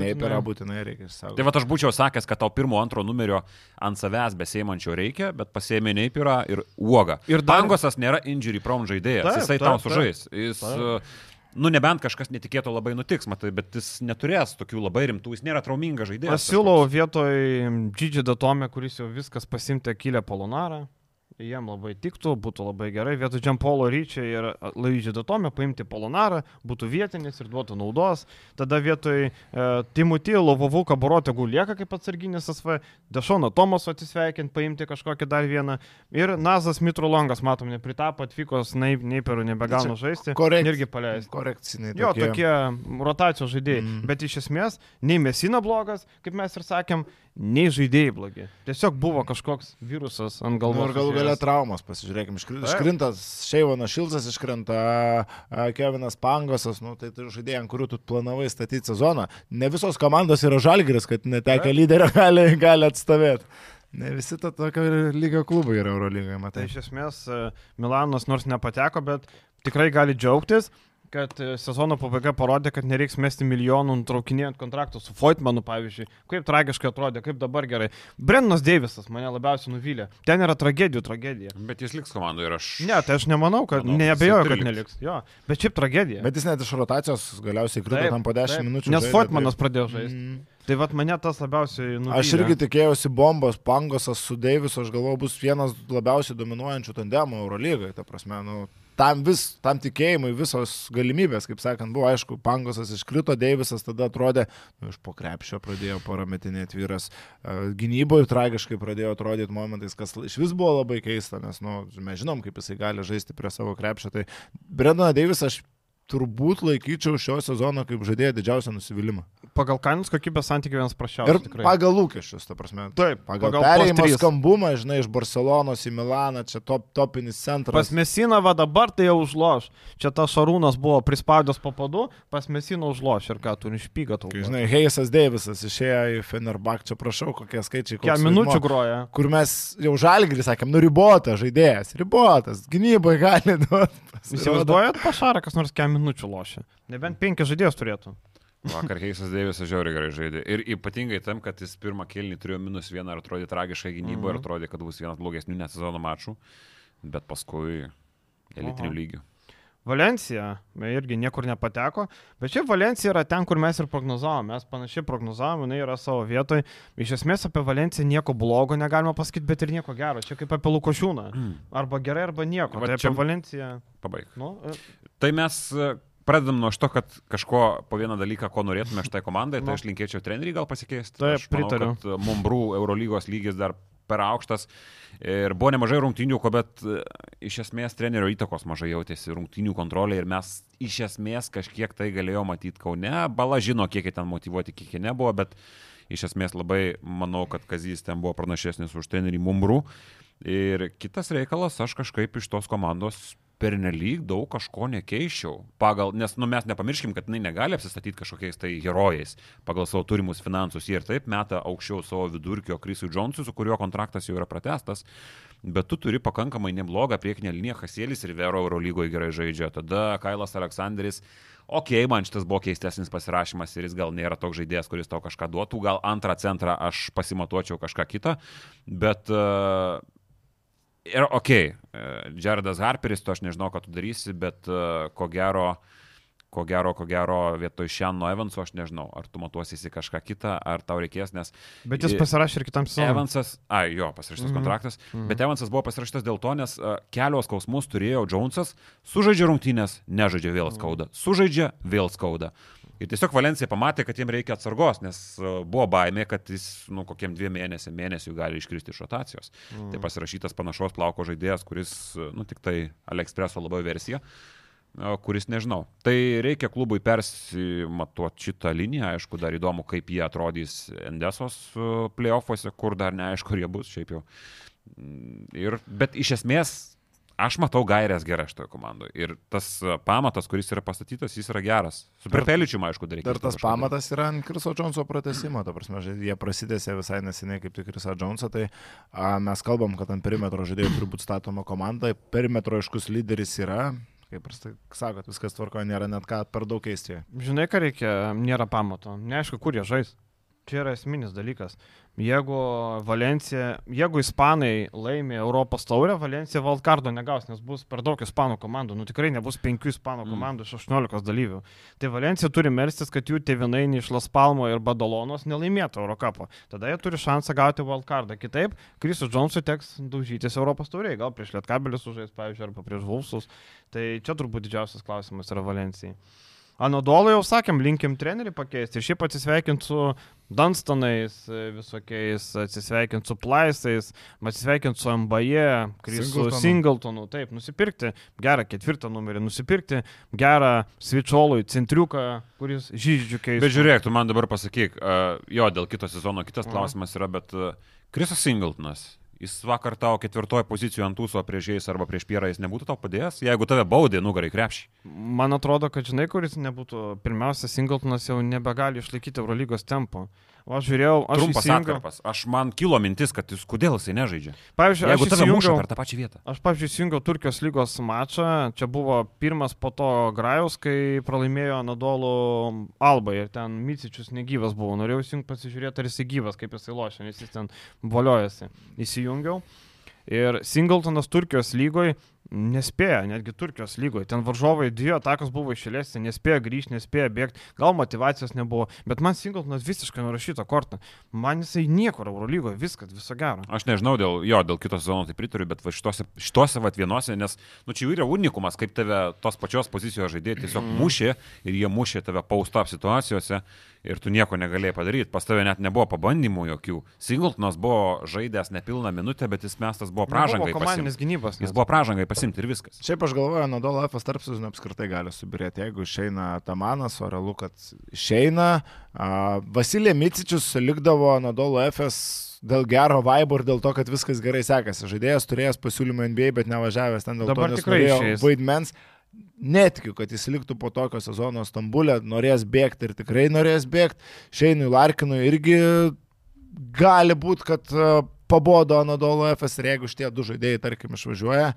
Neip yra būtinai reikia išsaugoti. Tai va aš būčiau sakęs, kad tau pirmo, antro numerio ant savęs besėmančio reikia, bet pasėmė neip yra ir uoga. Ir dar... pangosas nėra injury prom žaidėjas, taip, jisai taip, tau sužais. Jis, taip. Nu, nebent kažkas netikėto labai nutiks, matai, bet jis neturės tokių labai rimtų, jis nėra traumingas žaidėjas. Aš siūlau vietoj Gigi Datome, kuris jau viskas pasimtė kilę polonarą, jiem labai tiktų, būtų labai gerai. Vietoj Džampolo Ryčio ir Laidžio Datomio paimti Polonarą, būtų vietinis ir duotų naudos. Tada vietoj e, Timutį Lovovų Kaborotė lieka kaip atsarginis SV, Dešoną Tomaso atsisveikinti, paimti kažkokį dar vieną. Ir Nazas Mitrolongas, matom, nepritapo, atvykos Neiperų nebegauna žaisti. Korek... Irgi paleisti. Korekciniai. Jo, tokie, tokie rotacijos žaidėjai. Mm. Bet iš esmės, nei Mesina blogas, kaip mes ir sakėm, nei žaidėjai blogi. Tiesiog buvo kažkoks virusas ant galvos. Nu, ir galų galia traumos, pasižiūrėkime, iškrinta Šeivonas Šilzas, iškrenta Kevinas Pangosas, nu, tai tai žaidėjai, ant kurių tu planavai statyti sezoną. Ne visos komandos yra žalgeris, kad netekę lyderio [LAUGHS] gali, gali atstovėti. Ne visi to tokio lygio klubai yra Eurolygoje, matai. Tai iš esmės Milanas nors nepateko, bet tikrai gali džiaugtis kad e, sezono pabaiga parodė, kad nereiks mesti milijonų nutraukinėjant kontraktų su Foytmanu, pavyzdžiui. Kaip tragiškai atrodė, kaip dabar gerai. Brennas Deivisas mane labiausiai nuvylė. Ten yra tragedijų tragedija. Bet jis liks komandoje ir aš. Ne, tai aš nemanau, kad manau, neabejoju, kad neliks. Jo, bet šiaip tragedija. Bet jis net iš rotacijos galiausiai krito tam po 10 taip, minučių. Nes žaidė, Foytmanas tai... pradėjo žaisti. Mm. Tai vad mane tas labiausiai nuvylė. Aš irgi tikėjausi bombos, pangosas su Deivisu, aš galvoju, bus vienas labiausiai dominuojančių tandemų Eurolygoje. Ta prasme, nu, tam, vis, tam tikėjimui visos galimybės, kaip sakant, buvo aišku, Pangosas iškrito, Deivisas tada atrodė, nu, iš po krepšio pradėjo parametinėti vyras, gynyboje tragiškai pradėjo atrodyti momentais, kas iš vis buvo labai keista, nes nu, mes žinom, kaip jisai gali žaisti prie savo krepšio. Tai Brendoną Deivisą aš turbūt laikyčiau šio sezono kaip žaidėją didžiausią nusivylimą. Pagal kainos kokybės santykių vienas prašiausias. Ir tikrai. pagal lūkesčius, ta prasme. Taip, pagal, pagal perėjimo skambumą, žinai, iš Barcelonos į Milaną, čia top, topinis centras. Pas Mesiną va dabar tai jau užloš. Čia tas Šarūnas buvo prispaudęs po padu, pas Mesiną užloš ir ką turi išpyga tau. Žinai, Heisas Deivisas išėjo į Fenerbak, čia prašau, kokie skaičiai. Kiek minučių groja. Kur mes jau žalgirį sakėm, nu ribotas žaidėjas, ribotas, gynybai gali duoti. Įsivaizduojat, pašarą kas nors kiek minučių lošia. Nebent penki žaidėjus turėtų. Vakar Keisas Deivisas žiauriai gerai žaidė. Ir ypatingai tam, kad jis pirmą kelnį turėjo minus vieną ir atrodė tragiškai gynyboje mm -hmm. ir mhm. atrodė, kad bus vienas blogesnių net sezono mačų, bet paskui elitinių lygių. Valencija irgi niekur nepateko, bet šiaip Valencija yra ten, kur mes ir prognozavome. Mes panašiai prognozavome, jinai yra savo vietoje. Iš esmės apie Valenciją nieko blogo negalima pasakyti, bet ir nieko gero. Čia kaip apie Lukošiūną. Mm. Arba gerai, arba nieko. Va, tai apie Valenciją. Pabaig. Nu, e... Tai mes pradedam nuo to, kad kažko po vieną dalyką, ko norėtume šitai komandai, tai aš linkėčiau treneriui gal pasikeisti. Taip, pritariu. Mumbrų Eurolygos lygis dar per aukštas ir buvo nemažai rungtynių, ko bet e, iš esmės trenerio įtakos mažai jautėsi rungtynių kontrolė ir mes iš esmės kažkiek tai galėjome matyti Kaune. Bala žino, kiek ten motivuoti, kiek nebuvo, bet iš esmės labai manau, kad Kazys ten buvo pranašesnis už trenerį Mumbrų. Ir kitas reikalas, aš kažkaip iš tos komandos pernelyg daug kažko nekeičiau. Pagal, nes nu, mes nepamirškim, kad jinai negali apsistatyti kažkokiais tai herojais pagal savo turimus finansus. Jie ir taip meta aukščiau savo vidurkio Krisui Džonsui, su kuriuo kontraktas jau yra pratestas. Bet tu turi pakankamai neblogą priekinę liniją, Hasėlis ir Vero Eurolygoje gerai žaidžia. Tada Kailas Aleksandris ok, man šitas buvo keistesnis pasirašymas ir jis gal nėra toks žaidėjas, kuris tau kažką duotų, gal antrą centrą aš pasimatuočiau kažką kitą, bet uh, Ir ok, e, Jaredas Harperis, tu aš nežinau, ką tu darysi, bet uh, ko gero ko gero, ko gero, vietoj Šeno Evanso, aš nežinau, ar tu matuosi į kažką kitą, ar tau reikės, nes Bet jis pasirašė ir kitam sezonui. Evansas, ai jo, pasirašytas Mhm. kontraktas, Mhm. bet Evansas buvo pasirašytas dėl to, nes uh, kelios skausmus turėjo Jonesas, sužaidžia rungtynės, nežaidžia vėl skauda, sužaidžia vėl skauda. Ir tiesiog Valencija pamatė, kad jiem reikia atsargos, nes uh, buvo baimė, kad jis, nu, kokiem dviem mėnesiam, mėnesių gali iškristi iš rotacijos. Mhm. Tai pasirašytas panašaus plauko žaidėjas, kuris, uh, nu, tik tai AliExpreso labai versija o, kuris nežinau. Tai reikia klubui persimatuoti šitą liniją, aišku, dar įdomu, kaip jie atrodys Endesos e, playoffuose, kur dar neaišku, ar jie bus šiaip jau. Mm, Ir, bet iš esmės, aš matau gairias geras šitoje komandoje. Ir tas e, pamatas, kuris yra pastatytas, jis yra geras. Su Perteličiu, aišku, dar reikia. Dar tas pamatas yra ant Kriso Džonso pratesimo, ta prasme, jie prasidėsė visai neseniai kaip tik Krisą Džonsą, tai a, mes kalbam, kad ant perimetro žaidėjų turi būti statoma komanda, perimetro aiškus lyderis yra, kaip ir sa- sakot, viskas tvarko, nėra net ką per daug keisti. Žinai, ką reikia, nėra pamato. Neaišku, kur jie žais. Čia yra esminis dalykas. Jeigu Valencija, jeigu Ispanai laimi Europos taurę, Valencija Valkardo negaus, nes bus per daug Ispanų komandų. Nu tikrai nebus penkių Ispanų Mm. komandų iš 18 dalyvių. Tai Valencija turi melstis, kad jų tėvinainiai iš Las Palmo ir Badalonos nelaimėtų Eurocapo. Tada jie turi šansą gauti Valkardą. Kitaip, Krisui Džonsui teks daužytis Europos tauriai. Gal prieš Lietkabelius sužais, pavyzdžiui, arba prieš Vulsus. Tai čia turbūt didžiausias klausimas yra Valencijai. Anadolui jau sakėm, linkim trenerių pakeisti ir šiaip atsisveikinti su Dunstonais e, visokiais, atsisveikinti su Plaisais, atsisveikinti su MBE, Krisu Singletonu. Taip, nusipirkti gerą ketvirtą numerį, nusipirkti gerą Svičiolui centriuką, kuris žydžiukiai. Bet žiūrėk, tu man dabar pasakyk, jo, dėl kito sezono kitas Aha. klausimas yra, bet Krisas Singletonas, jis vakar tau ketvirtoje pozicijoje ant tūso prieš jais arba prieš pierą, jis nebūtų tau padėjęs, jeigu tave baudė nugarai krepšį. Man atrodo, kad žinai, kuris nebūtų, pirmiausia, Singletonas jau nebegali išlaikyti Eurolygos tempo. O aš žiūrėjau, aš Trumpas įsijungiau- atkarpas. Aš man kilo mintis, kad jis kodėl jisai nežaidžia. Pavyzdžiui, Jeigu aš tave muša per tą pačią vietą. Aš, pavyzdžiui, įsijungiau Turkijos lygos mačą, čia buvo pirmas po to Grajus, kai pralaimėjo Nadolų Albai ir ten Micičius negyvas buvo. Norėjau įsijungti pasižiūrėti, ar jis gyvas, kaip jisai lošia, nes jis ten valiojasi. Įsijungiau. Ir Singletonas Turkijos lygoje nespėja, netgi Turkijos lygoje. Ten varžovai dvi atakos buvo išėlėsi, nespėja grįžti, nespėja bėgti, gal motivacijos nebuvo, bet man Singletonas visiškai nurašyta kortą. Man jisai niekur Eurolygoje, viskas, viso gero. Aš nežinau, dėl jo, dėl kito sezono tai pritariu, bet va šitose, šitose va vienose, nes, nu čia yra unikumas, kaip tave tos pačios pozicijos žaidėjai tiesiog mušė ir jie mušė tave paustap situacijose ir tu nieko negalėjai padaryti. Pas tave net nebuvo pabandymų jokių. Singletonas buvo žaidęs nepilną minutę, bet jis mestas buvo pražangai. Nebuvo komandinės gynybos. Jis buvo pražangai pasimti ir viskas. Šiaip aš galvoju, Nadolo F tarp sezonų apskritai gali subirėti. Jeigu išeina Tamanas, o realu, kad išeina, Vasilė Micičius likdavo Nadolo F dėl gero vaibo ir dėl to, kad viskas gerai sekasi. Žaidėjas turėjęs pasiūlymą NBA, bet nevažiavęs ten dėl Dabar to, išeis. vaidmens. Netikiu, kad jis liktų po tokio sezono Stambulė, norės bėgti ir tikrai norės bėgti. Šeinui Larkinui irgi gali būti, kad pabodo Anadolo FS ir jeigu šitie du žaidėjai, tarkim, išvažiuoja,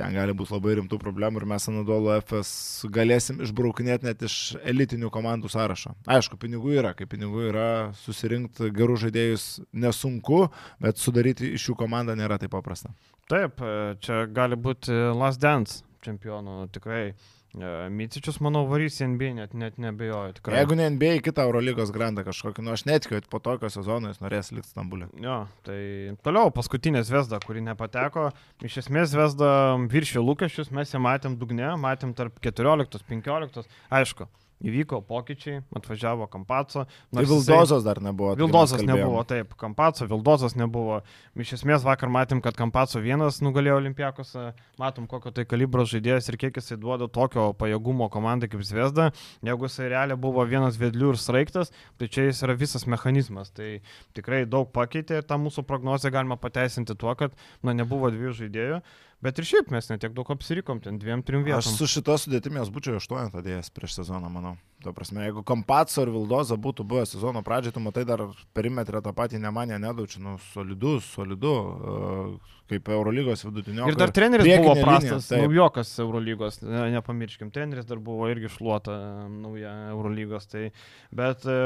ten gali būti labai rimtų problemų ir mes Anadolo FS galėsim išbraukinėti net iš elitinių komandų sąrašo. Aišku, pinigų yra, kai pinigų yra, susirinkti gerų žaidėjus nesunku, bet sudaryti iš jų komandą nėra taip paprasta. Taip, e, čia gali būti Last Dance čempionų, tikrai. Micičius, manau, varys į NBA, net, net nebejoju. Tikrai. Jeigu ne NBA kitą Eurolygos grandą kažkokį, nu aš netikiu, kad po tokio sezono jis norės likti Stambulė. Jo, tai toliau paskutinė Vesda, kuri nepateko. Iš esmės Vesda viršė lūkesčius, mes ją matėm dugne, matėm tarp 14-15. Aišku, įvyko pokyčiai, atvažiavo Kampaco. Tai nors jisai- Vildozos dar nebuvo. tai kalbėjom. nebuvo, taip, Kampaco, Vildozas nebuvo. Iš esmės vakar matėm, kad Kampaco vienas nugalėjo Olimpiakos, matom kokio tai kalibro žaidėjas ir kiek jisai duoda tokio pajėgumo komandai kaip Zvezda. Jeigu jisai realiai buvo vienas vedlių ir sraigtas, tai čia jis yra visas mechanizmas. Tai tikrai daug pakeitė ir tą mūsų prognozę galima pateisinti tuo, kad na, nebuvo dviejų žaidėjų. Bet ir šiaip mes netiek daug apsirikom, ten dviem, trim vietom. Aš su šito sudėtimi jos būčiau aštuonetą dėjęs prieš sezoną, manau. Tuo prasme, jeigu Kampaco ir Vildoza būtų buvę sezono pradžioje, tu matai dar perimetrą tą patį nemanę nedaučiu, nu, solidu, solidu, uh, kaip Eurolygos vidutinio. Ir dar treneris buvo prastas, taip. naujokas Eurolygos, ne- nepamirškim, treneris dar buvo irgi šluota e, nauja Eurolygos. Tai, bet, e,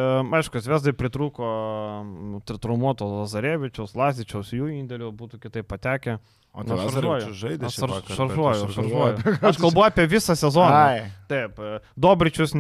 aišku, Vesdai tra- traumuoto Lazarevičiaus, Lazičiaus, jų indėlių būtų kitaip patekę. O Nu, tu šaržuoju. Lazarevičius žaidė šaržuoju, šaržuoju. Aš kalbu apie visą sezoną. Ai, Taip, e, Dobričius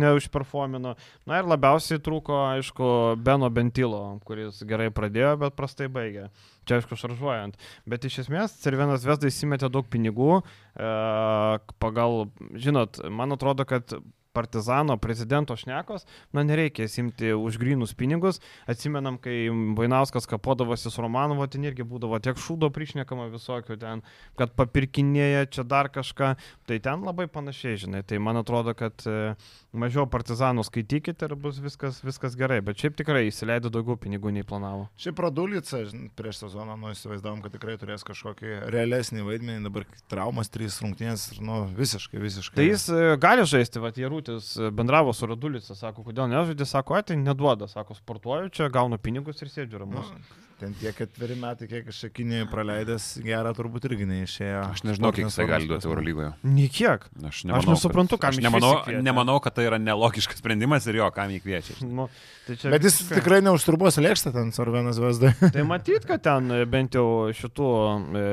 neužperformino. Na ir labiausiai trūko, aišku, Beno Bentilo, kuris gerai pradėjo, bet prastai baigė. Čia aišku, šaržuojant. Bet iš esmės, Cervenas Vesda įsimetė daug pinigų. E, pagal, žinot, man atrodo, kad partizano prezidento šnekos, na nereikia simti už grinus pinigus. Atsimenam, kai Vainauskas kapodavosi su Romanovo, ten irgi būdavo tiek šūdo prišnekama visokių ten, kad papirkinėja čia dar kažką. Tai ten labai panašiai, žinai. Tai man atrodo, kad e, mažiau partizanų skaitykite ir bus viskas, viskas gerai. Bet šiaip tikrai įsileido daugiau pinigų nei planavo. Šiaip Radulica prieš sezoną, nu, įsivaizdavom, kad tikrai turės kažkokį realesnį vaidmenį, dabar traumas, trys rungtynės, nu, visiškai, visiškai. Tai jis e, gali žaisti, va, Jarūtis e, bendravo su Radulica, sako, kodėl nežaidė, sako, ai, tai neduoda, sako, sportuoju čia, gaunu pinigus ir sėdžiu ramus. Nu, ten tie ketveri metai, kiek aš šakinėje praleidęs, gerą turbūt irgi neišėjo. Aš nežinau, kiek jisai gali duoti Eurolygoje. Niekiek. Aš, Aš nesuprantu, kam aš jį nemanau, nemanau, kad tai yra nelogiškas sprendimas ir jo, kam jį kviečia. Nu, tai čia Bet jis visiškai- tikrai neužturbuos lėkštą ten, Sarvenas Vesda. [LAUGHS] Tai matyt, kad ten e, bent jau šitų e,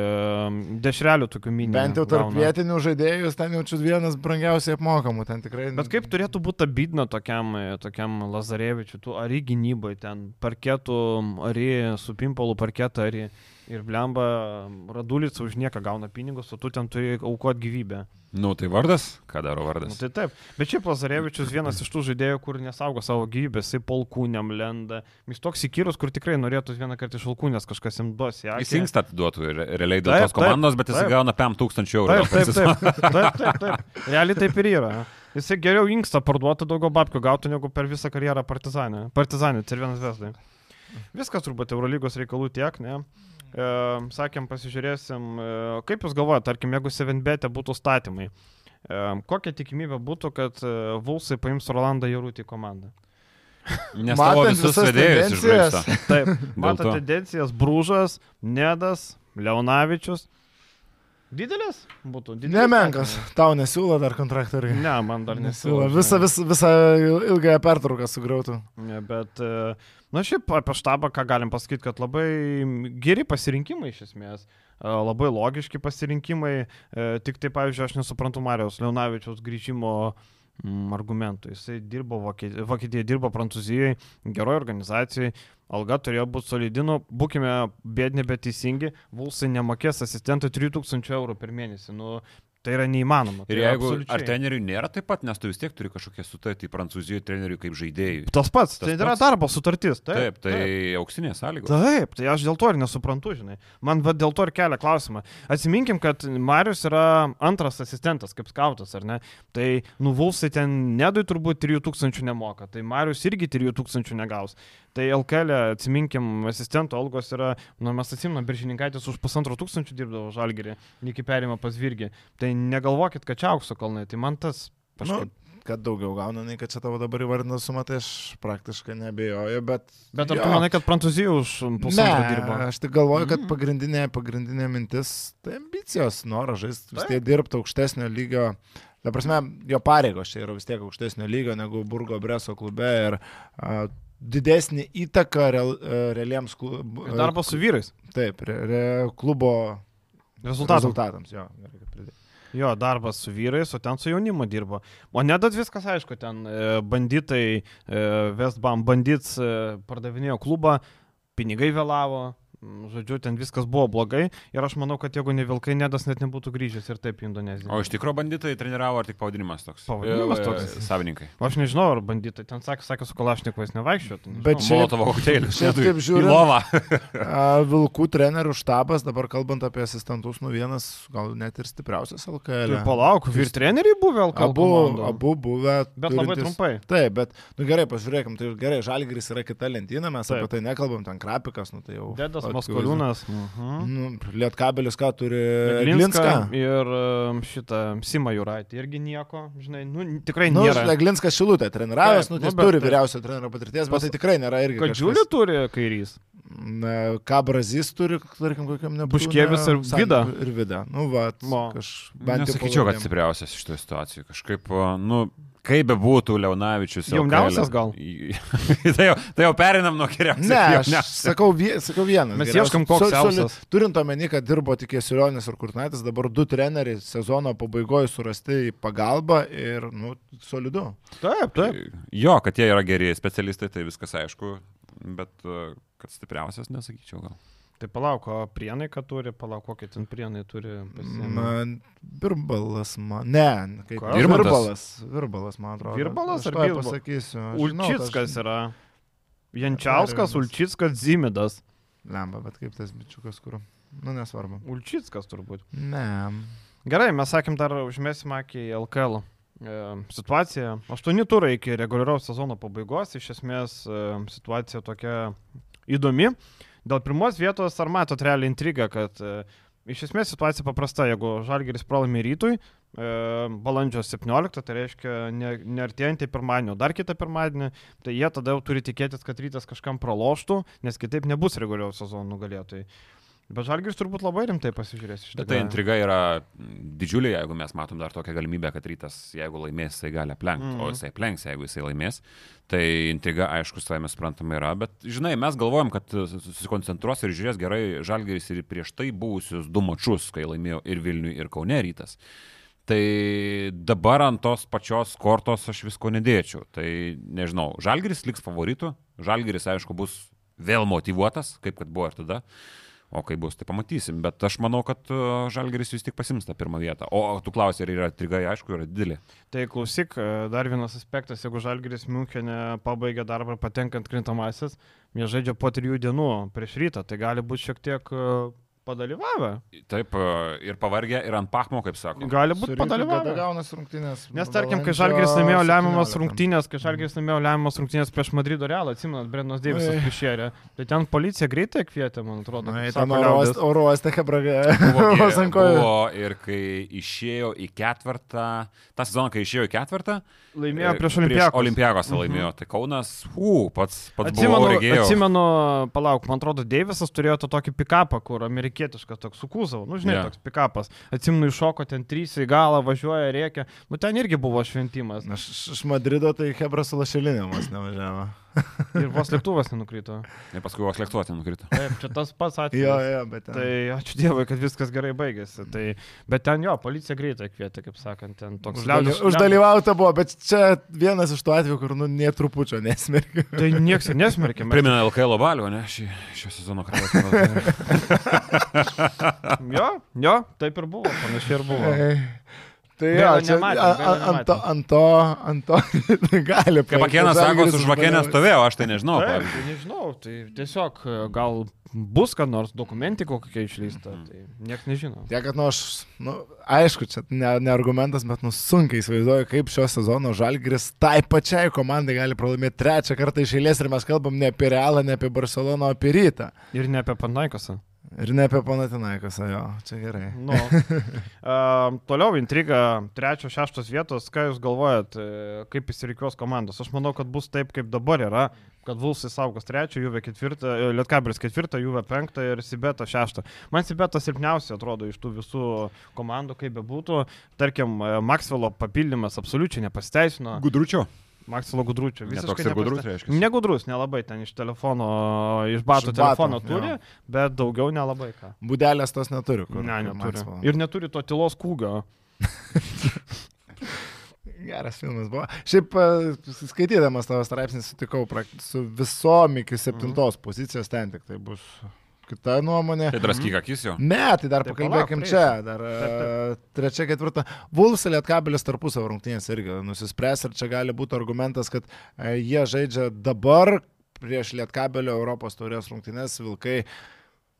dešrelių tokių minimų. Bent jau tarp vietinių žaidėjų, ten jau čia vienas brangiausiai apmokamų, ten tikrai. Bet kaip turėtų būti abidna tokiam, e, tokiam Lazarevičiu, tu ar į gynybai, ten parketų, ar į su pimpalu parketą, ar į... Ir blemba, Radulica už nieką gauna pinigus, o tu ten turi aukoti gyvybę. Nu, tai vardas? Ką daro Nu, vardas? tai taip. Bet šiaip Lazarevičius vienas iš tų žaidėjų, kur nesaugo savo gyvybės, jisai polkūniam lenda. Jis toks įkyrus, kur tikrai norėtų vieną kartą iš alkūnės kažkas jam duos. Jis inkstą atiduotų ir realiai dėl Taip, tos komandos, bet jis taip. gauna 5000 eurų. Taip, taip, taip, taip, taip, taip. Realiai taip ir yra. Jisai geriau inkstą parduotų, daugiau babkių gautų, negu per visą karjerą partizanė. Partizanė, ir vienas vesdai. Viskas turbūt Eurolygos reikalų tiek, ne? E, sakėm, pasižiūrėsim, e, kaip jūs galvojate, tarkim, jeigu 7bet būtų statymai, e, kokia tikimybė būtų, kad e, Vulsai paims Rolandą Jarūtį komandą? [LAUGHS] Nes Matant visus visas vedėjus. Taip, to. tendencijas Brūžas, Nedas, Leonavičius. Didelis būtų? Didelis Nemenkas. statymai. Tau nesiūlo dar kontraktoriai. Ne, man dar Nesiūlo. Visą, visą, visą ilgąją pertrauką sugrautų. Ne, Bet, e, na šiaip apie štabą, ką galim pasakyti, kad labai geri pasirinkimai iš esmės. E, Labai logiški pasirinkimai. E, Tik tai, pavyzdžiui, aš nesuprantu Marijos Leonavičiaus grįžimo mm, argumentų. Jisai dirbo Vokietijoje dirbo Prancūzijoje, geroje organizacijoje, alga turėjo būti solidinu, būkime bėdini, bet teisingi, Vulsai nemokės asistentui 3000 eurų per mėnesį. Nu, tai yra neįmanoma. Tai Ir yra jeigu absoliučiai- ar treneriui nėra taip pat, nes tu vis tiek turi kažkokią sutartį Prancūzijoje treneriui kaip žaidėjui. Tas pats, Tas tai yra pats. darbo sutartis. Taip, tai auksinė sąlyga. Taip, tai aš dėl to ir nesuprantu, žinai. Man va, dėl to ir kelia klausimą. Atsiminkim, kad Marius yra antras asistentas, kaip skautas, ar ne? Tai nuvulsai ten nedui turbūt 3000 nemoka, tai Marius irgi 3000 negaus. Tai LKL, atsiminkim, asistento algos yra, nu mes atsimnam, biržininkaitis už pusantro tūkstančių dirbdavo žalgerį, iki perima pas virgį. Tai negalvokit, kad čia aukso kalnai, tai man tas Nu, kažkaip. kad daugiau gauna, nei kad čia tavo dabar įvardina sumą, tai aš praktiškai nebejoju, bet... Bet ar jo. tu manai, kad Prancūzija už pusantro dirba? aš tik galvoju, kad Mm. pagrindinė, pagrindinė mintis tai ambicijos, noras žaisti, vis tiek dirbti aukštesnio lygio. Ta prasme, jo pareigos čia yra vis tiek aukštesnio lygio negu Burgo Breso klube ir a, didesnį įtaką real, a, realiems klubams. Darbas su vyrais. Taip, re, re, klubo Rezultatas. rezultatams. Jo. Jo, darbas su vyrais, o ten su jaunimu dirbo. O nedat viskas aišku, ten e, banditai, e, Westbam bandits e, pardavinėjo klubą, pinigai vėlavo, žodžiu, ten viskas buvo blogai ir aš manau, kad jeigu ne Vilkai, nedas net nebūtų grįžęs ir taip į Indoneziją. O iš tikrųjų banditai treniravo ar tik pavadinimas toks? Pavadinimas E, toks. Savininkai. Aš nežinau, ar banditai, ten sakė, sakė su Kalašnikovais nevaikščiotų. nežinau. Bet šiaip- Molotovo kokteilis. Šiaip taip Į žiūrint- lovą. [LAUGHS] A, Vilkų trenerių štabas, dabar kalbant apie asistentus, nu vienas gal net ir stipriausias LKL. Tai palauk, vyr treneriai buvo LKL. Abu, abu buvę. Bet labai turintys- trumpai. Taip, bet, nu gerai, pažiūrėkim, tai gerai, Žalgiris yra kita lentyna, mes Taip. Apie tai nekalbam, ten Krapikas, nu tai jau. Dedas. Maskoliūnas. Nu, Lietkabelis ką turi? Glinska Glinską. ir um, šitą Simą Juraitį irgi nieko, žinai, nu, tikrai Nu, nėra. žinai, Glinskas Šilutė treniravęs, nu, nu, jis bet turi tai- vyriausio trenerio patirties, bet tai tikrai nėra irgi. Kad Džiulį turi kairys. Na, ką Brazys turi, tarkim, kokiam nebūtų. Buškievis ir Vida. Ir Vida. Nu, va, kaž, bent jau Nesakyčiau, kad stipriausias iš tų situacijų. Kažkaip, nu, Kaip be būtų Leonavičius. Jauniausias gal? [LAUGHS] tai, jau, tai jau perinam nuo geriausios. Ne, aš sakau, vie, sakau vienas. Mes geriausias. Sol- soli- jausas. Turint omeny, kad dirbo tik Jesulionis ir Kurtinaitis, dabar du treneriai sezono pabaigoje surasti į pagalbą ir, nu, solidu. Taip, taip. Jo, kad jie yra geri specialistai, tai viskas aišku, bet kad stipriausias nesakyčiau gal. Tai palauk, o prienai, kad turi, palauk, kokie ten prienai turi. pasiėmę. Man, Virbalas, man. Ne, kaip Ką? Virbalas. Virbalas, man atrodo. Virbalas Aš ar Bilba- pasakysiu. Ulčickas yra. Jančiauskas. Ulčickas, Zimidas. Lemba, bet kaip tas bičiukas, kur. Nu, nesvarbu. Ulčickas turbūt. Ne. Gerai, mes sakėm dar užmėsim akį į LKL e, situaciją. Aštuoni turai iki reguliaraus sezono pabaigos. Iš esmės e, situacija tokia įdomi. Dėl pirmos vietos ar matot realią intrigą, kad e, iš esmės situacija paprasta. Jeigu Žalgeris pralaimi rytui, e, balandžio 17, tai reiškia ne, neartėjantį pirmadienį, o dar kitą pirmadienį, tai jie tada jau turi tikėtis, kad rytas kažkam praloštų, nes kitaip nebus reguliaraus sezono nugalėtojai. Bet Žalgeris turbūt labai rimtai pasižiūrės iš Bet tai intriga yra didžiulė, jeigu mes matom dar tokią galimybę, kad rytas, jeigu laimės, jisai gali aplenkti, mm. o Mhm. jisai aplenks, jeigu jisai laimės. Tai intriga, aišku, savame suprantama yra, bet, žinai, mes galvojam, kad susikoncentruos ir žiūrės gerai Žalgeris ir prieš tai buvusius du mačius, kai laimėjo ir Vilniui, ir Kaune rytas. Tai dabar ant tos pačios kortos aš visko nedėčiau. Tai nežinau, Žalgeris liks favoritu, Žalgeris, aišku, bus vėl motivuotas, kaip kad buvo ir tada. O kai bus, tai pamatysim. Bet aš manau, kad uh, Žalgeris vis tik pasims tą pirmą vietą. O tu klausai, ar yra trigai, aišku, yra didelė. Tai klausyk, e, dar vienas aspektas, jeigu Žalgiris Münchenė pabaigia darbą patenkant krintamasis, jie žaidžia po trijų dienų prieš rytą, tai gali būti šiek tiek e, padalyvavę. Taip, uh, ir pavargę, ir ant pakmo, kaip sako. Gali būti padalyvavę. Nes tarkim, kai Žalgiris laimėjo lemiamas 17. rungtynės, kai Žalgiris laimėjo lemiamas rungtynės prieš Madrido Realą, atsimenat, Brendas Deivisas Oi. prišėrė, tai ten policija greitai kvietė, man atrodo. Na, ten oro uoste [LAUGHS] [LAUGHS] ant kojų. buvo ir kai išėjo į ketvirtą, tą sezoną, kai išėjo į ketvirtą, Laimėjo e, prieš Olimpiaką. Olimpiakos Mhm. laimėjo. Tai Kaunas, hu, pats, pats Atsimenu, atsimenu, palauk, man atrodo, Deivisas turėjo tą tokį pikapą, kur amerikietiškas toks su kūzavu, nu žinai, yeah. toks pikapas. Atsimenu, iššoko ten trys į galą, važiuoja, reikia. Nu ten irgi buvo šventimas. Aš iš Madrido tai Hebra su lašelinėmas nevažiavo. Ir vos lėktuvas nenukrito. Ir paskui vos lėktuvas nukrito. Taip, čia tas pats [LAUGHS] Jo, atvejis. jo, bet ten. Tai ačiū Dievui, kad viskas gerai baigėsi. Tai, bet ten jo, policija greitai kvietė, kaip sakant, ten toks Uždaly- liaudis. Uždalyvauta buvo, bet čia vienas iš tų atvejų, kur, nu, nie trupučio nesmerkiu. Tai niekas ir nesmerkė. mes- Primena LKL balio, ne, šį, šio sezono kralas. Jo, jo, taip ir buvo, panašiai ir buvo. Tai jo, čia nematėm, a- a- ant to, ant to, ant [LAUGHS] to gali. Kaip Akienas sako, su žvakenė stovėjo, aš tai nežinau. Taip, tai nežinau, tai tiesiog e, gal bus, kad nors dokumentika kokia išleista, Mhm. tai niekas nežino. Tiek, kad, nu, aš, nu, aišku, čia ne, ne argumentas, bet, nu, sunkiai įsivaizduoju, kaip šio sezono žalgris tai pačiai komandai gali pralaimėti trečią kartą iš eilės ir mes kalbam ne apie Realą, ne apie Barceloną, o apie Rytą. Ir ne apie Panaikosą. Ir ne apie Panatinaikosą, jo, čia gerai. Nu, uh, [LAUGHS] toliau intriga, trečios, šeštos vietos, ką jūs galvojat, e, kaip įsirikiuos komandos? Aš manau, kad bus taip, kaip dabar yra, kad Vulsai saugos trečią, Juve ketvirtą, e, Lietkabris ketvirtą, Juve penktą ir Sibeta šeštą. Man Sibeta silpniausia atrodo iš tų visų komandų, kaip bebūtų. Tarkim, e, Maxwello papildymas absoliučiai nepasiteisino. Gudručio. Maxwello gudručio. Ne visiškai ir gudrus, reiškia. Negudrus, nelabai ten iš telefono, iš batų telefono jo. turi, bet daugiau nelabai ką. Būdelės tos neturiu. Kur, Ne, neturi. Maxwell. Ir neturi to tylos kūgio. [LAUGHS] Geras filmas buvo. Šiaip e, skaitydamas tavo straipsnį sutikau su visom iki septintos Mhm. pozicijos ten tik tai bus kita nuomonė. Tai draskyk akis jo. Ne, tai dar Tai pakalbėkim palauk, čia. Dar Taip, e, trečia, ketvirta. Vulfs ir Lietkabelis tarpusavio rungtynės irgi nusispręs ir čia gali būti argumentas, kad e, jie žaidžia dabar prieš Lietkabelio Europos taurės rungtynės Vilkai.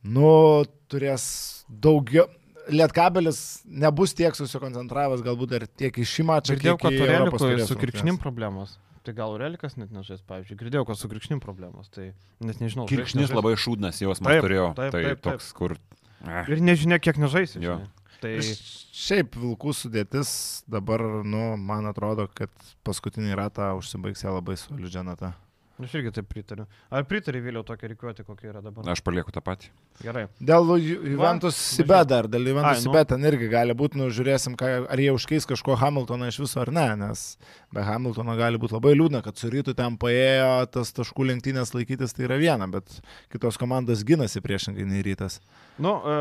Nu, turės daugiau. Lietkabelis nebus tiek susikoncentravęs galbūt ir tiek į šį mačą. Girdėjau, kad taurės su rungtynes. problemos. Tai gal Aurelikas net nežais, pavyzdžiui. Girdėjau, kad su krikšnim problemos. Tai net nežinau. nežais. labai šūdnas jausmas turėjo. taip, tai taip, taip. toks, kur... Eh. Ir nežinia, kiek nežais. Tai Šiaip vilkų sudėtis dabar, nu, man atrodo, kad paskutinį ratą užsibaigs labai solidžią natą. Aš irgi taip pritariu. Ar pritari vėliau tokia reikiuoti, kokia yra dabar? Aš palieku tą patį. Gerai. Dėl Ju- Juventus Sibet dar, dėl Juventus nu. Sibet ten irgi gali būti, nu žiūrėsim, ką, ar jie užkeis kažko Hamiltoną iš viso ar ne, nes be Hamiltono gali būti labai liūdna, kad su rytu ten paėjo tas taškų lenktynės laikytis, tai yra viena, bet kitos komandos ginasi priešingai nei rytas. Nu, e,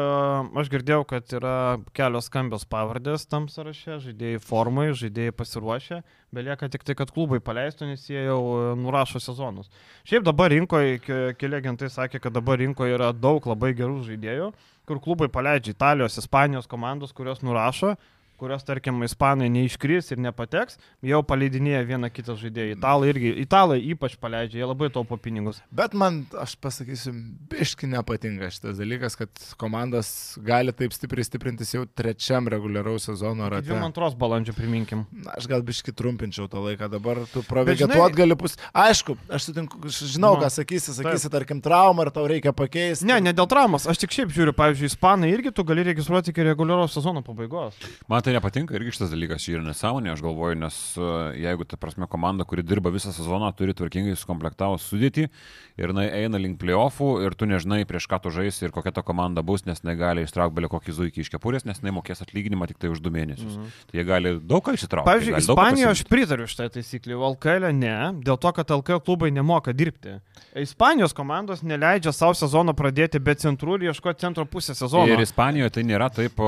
aš girdėjau, kad yra kelios skambios pavardės tam sąraše, žaidėjai formai, žaidėjai pasiruošę, belieka tik tai, kad klubai paleistų, nes jie jau e, nurašo sezonus. Šiaip dabar rinkoje, ke- keli agentai sakė, kad dabar rinkoje yra daug labai gerų žaidėjų, kur klubai paleidžia Italijos, Ispanijos komandos, kurios nurašo, kurios, tarkim, ispanai neiškris ir nepateks, jau paleidinėja vieną kitą žaidėją. Italai irgi, italai ypač paleidžia, jie labai taupo pinigus. Bet man, aš pasakysiu, biški nepatinka šitas dalykas, kad komandos gali taip stipriai stiprintis jau trečiam reguliaraus sezono rate. 22 balandžio priminkim. Na, aš gal biški trumpinčiau tą laiką, dabar tu pravegetuot gali pus. Aišku, aš sutinku, aš žinau, Nu, ką sakysi, sakysi, tarkim, traumą, ar tau reikia pakeisti. Ne, ne dėl traumos, aš tik šiaip žiūriu, pavyzdžiui, ispanai irgi tu gali registruoti iki reguliaraus sezono pabaigos. Man tai nepatinka irgi šitas dalykas, čia yra nesąmonė, aš galvoju, nes e, jeigu, ta prasme, komanda, kuri dirba visą sezoną, turi tvarkingai sukomplektavo sudėtį ir jinai eina link playoffų ir tu nežinai, prieš ką tu žaisi ir kokia ta komanda bus, nes negali ištraukti belio kokį zuikį iš kepurės, nes jinai mokės atlyginimą tik tai už du mėnesius. Mhm. Tai jie gali daug ką išsitraukti. Pavyzdžiui, Ispanijoje aš pritariu šitai taisykliai, o LKL ne, dėl to, kad LKL klubai nemoka dirbti. Ispanijos komandos neleidžia savo sezono pradėti be centrų ir ieškoti centro pusę sezono. Ir Ispanijoje tai nėra taip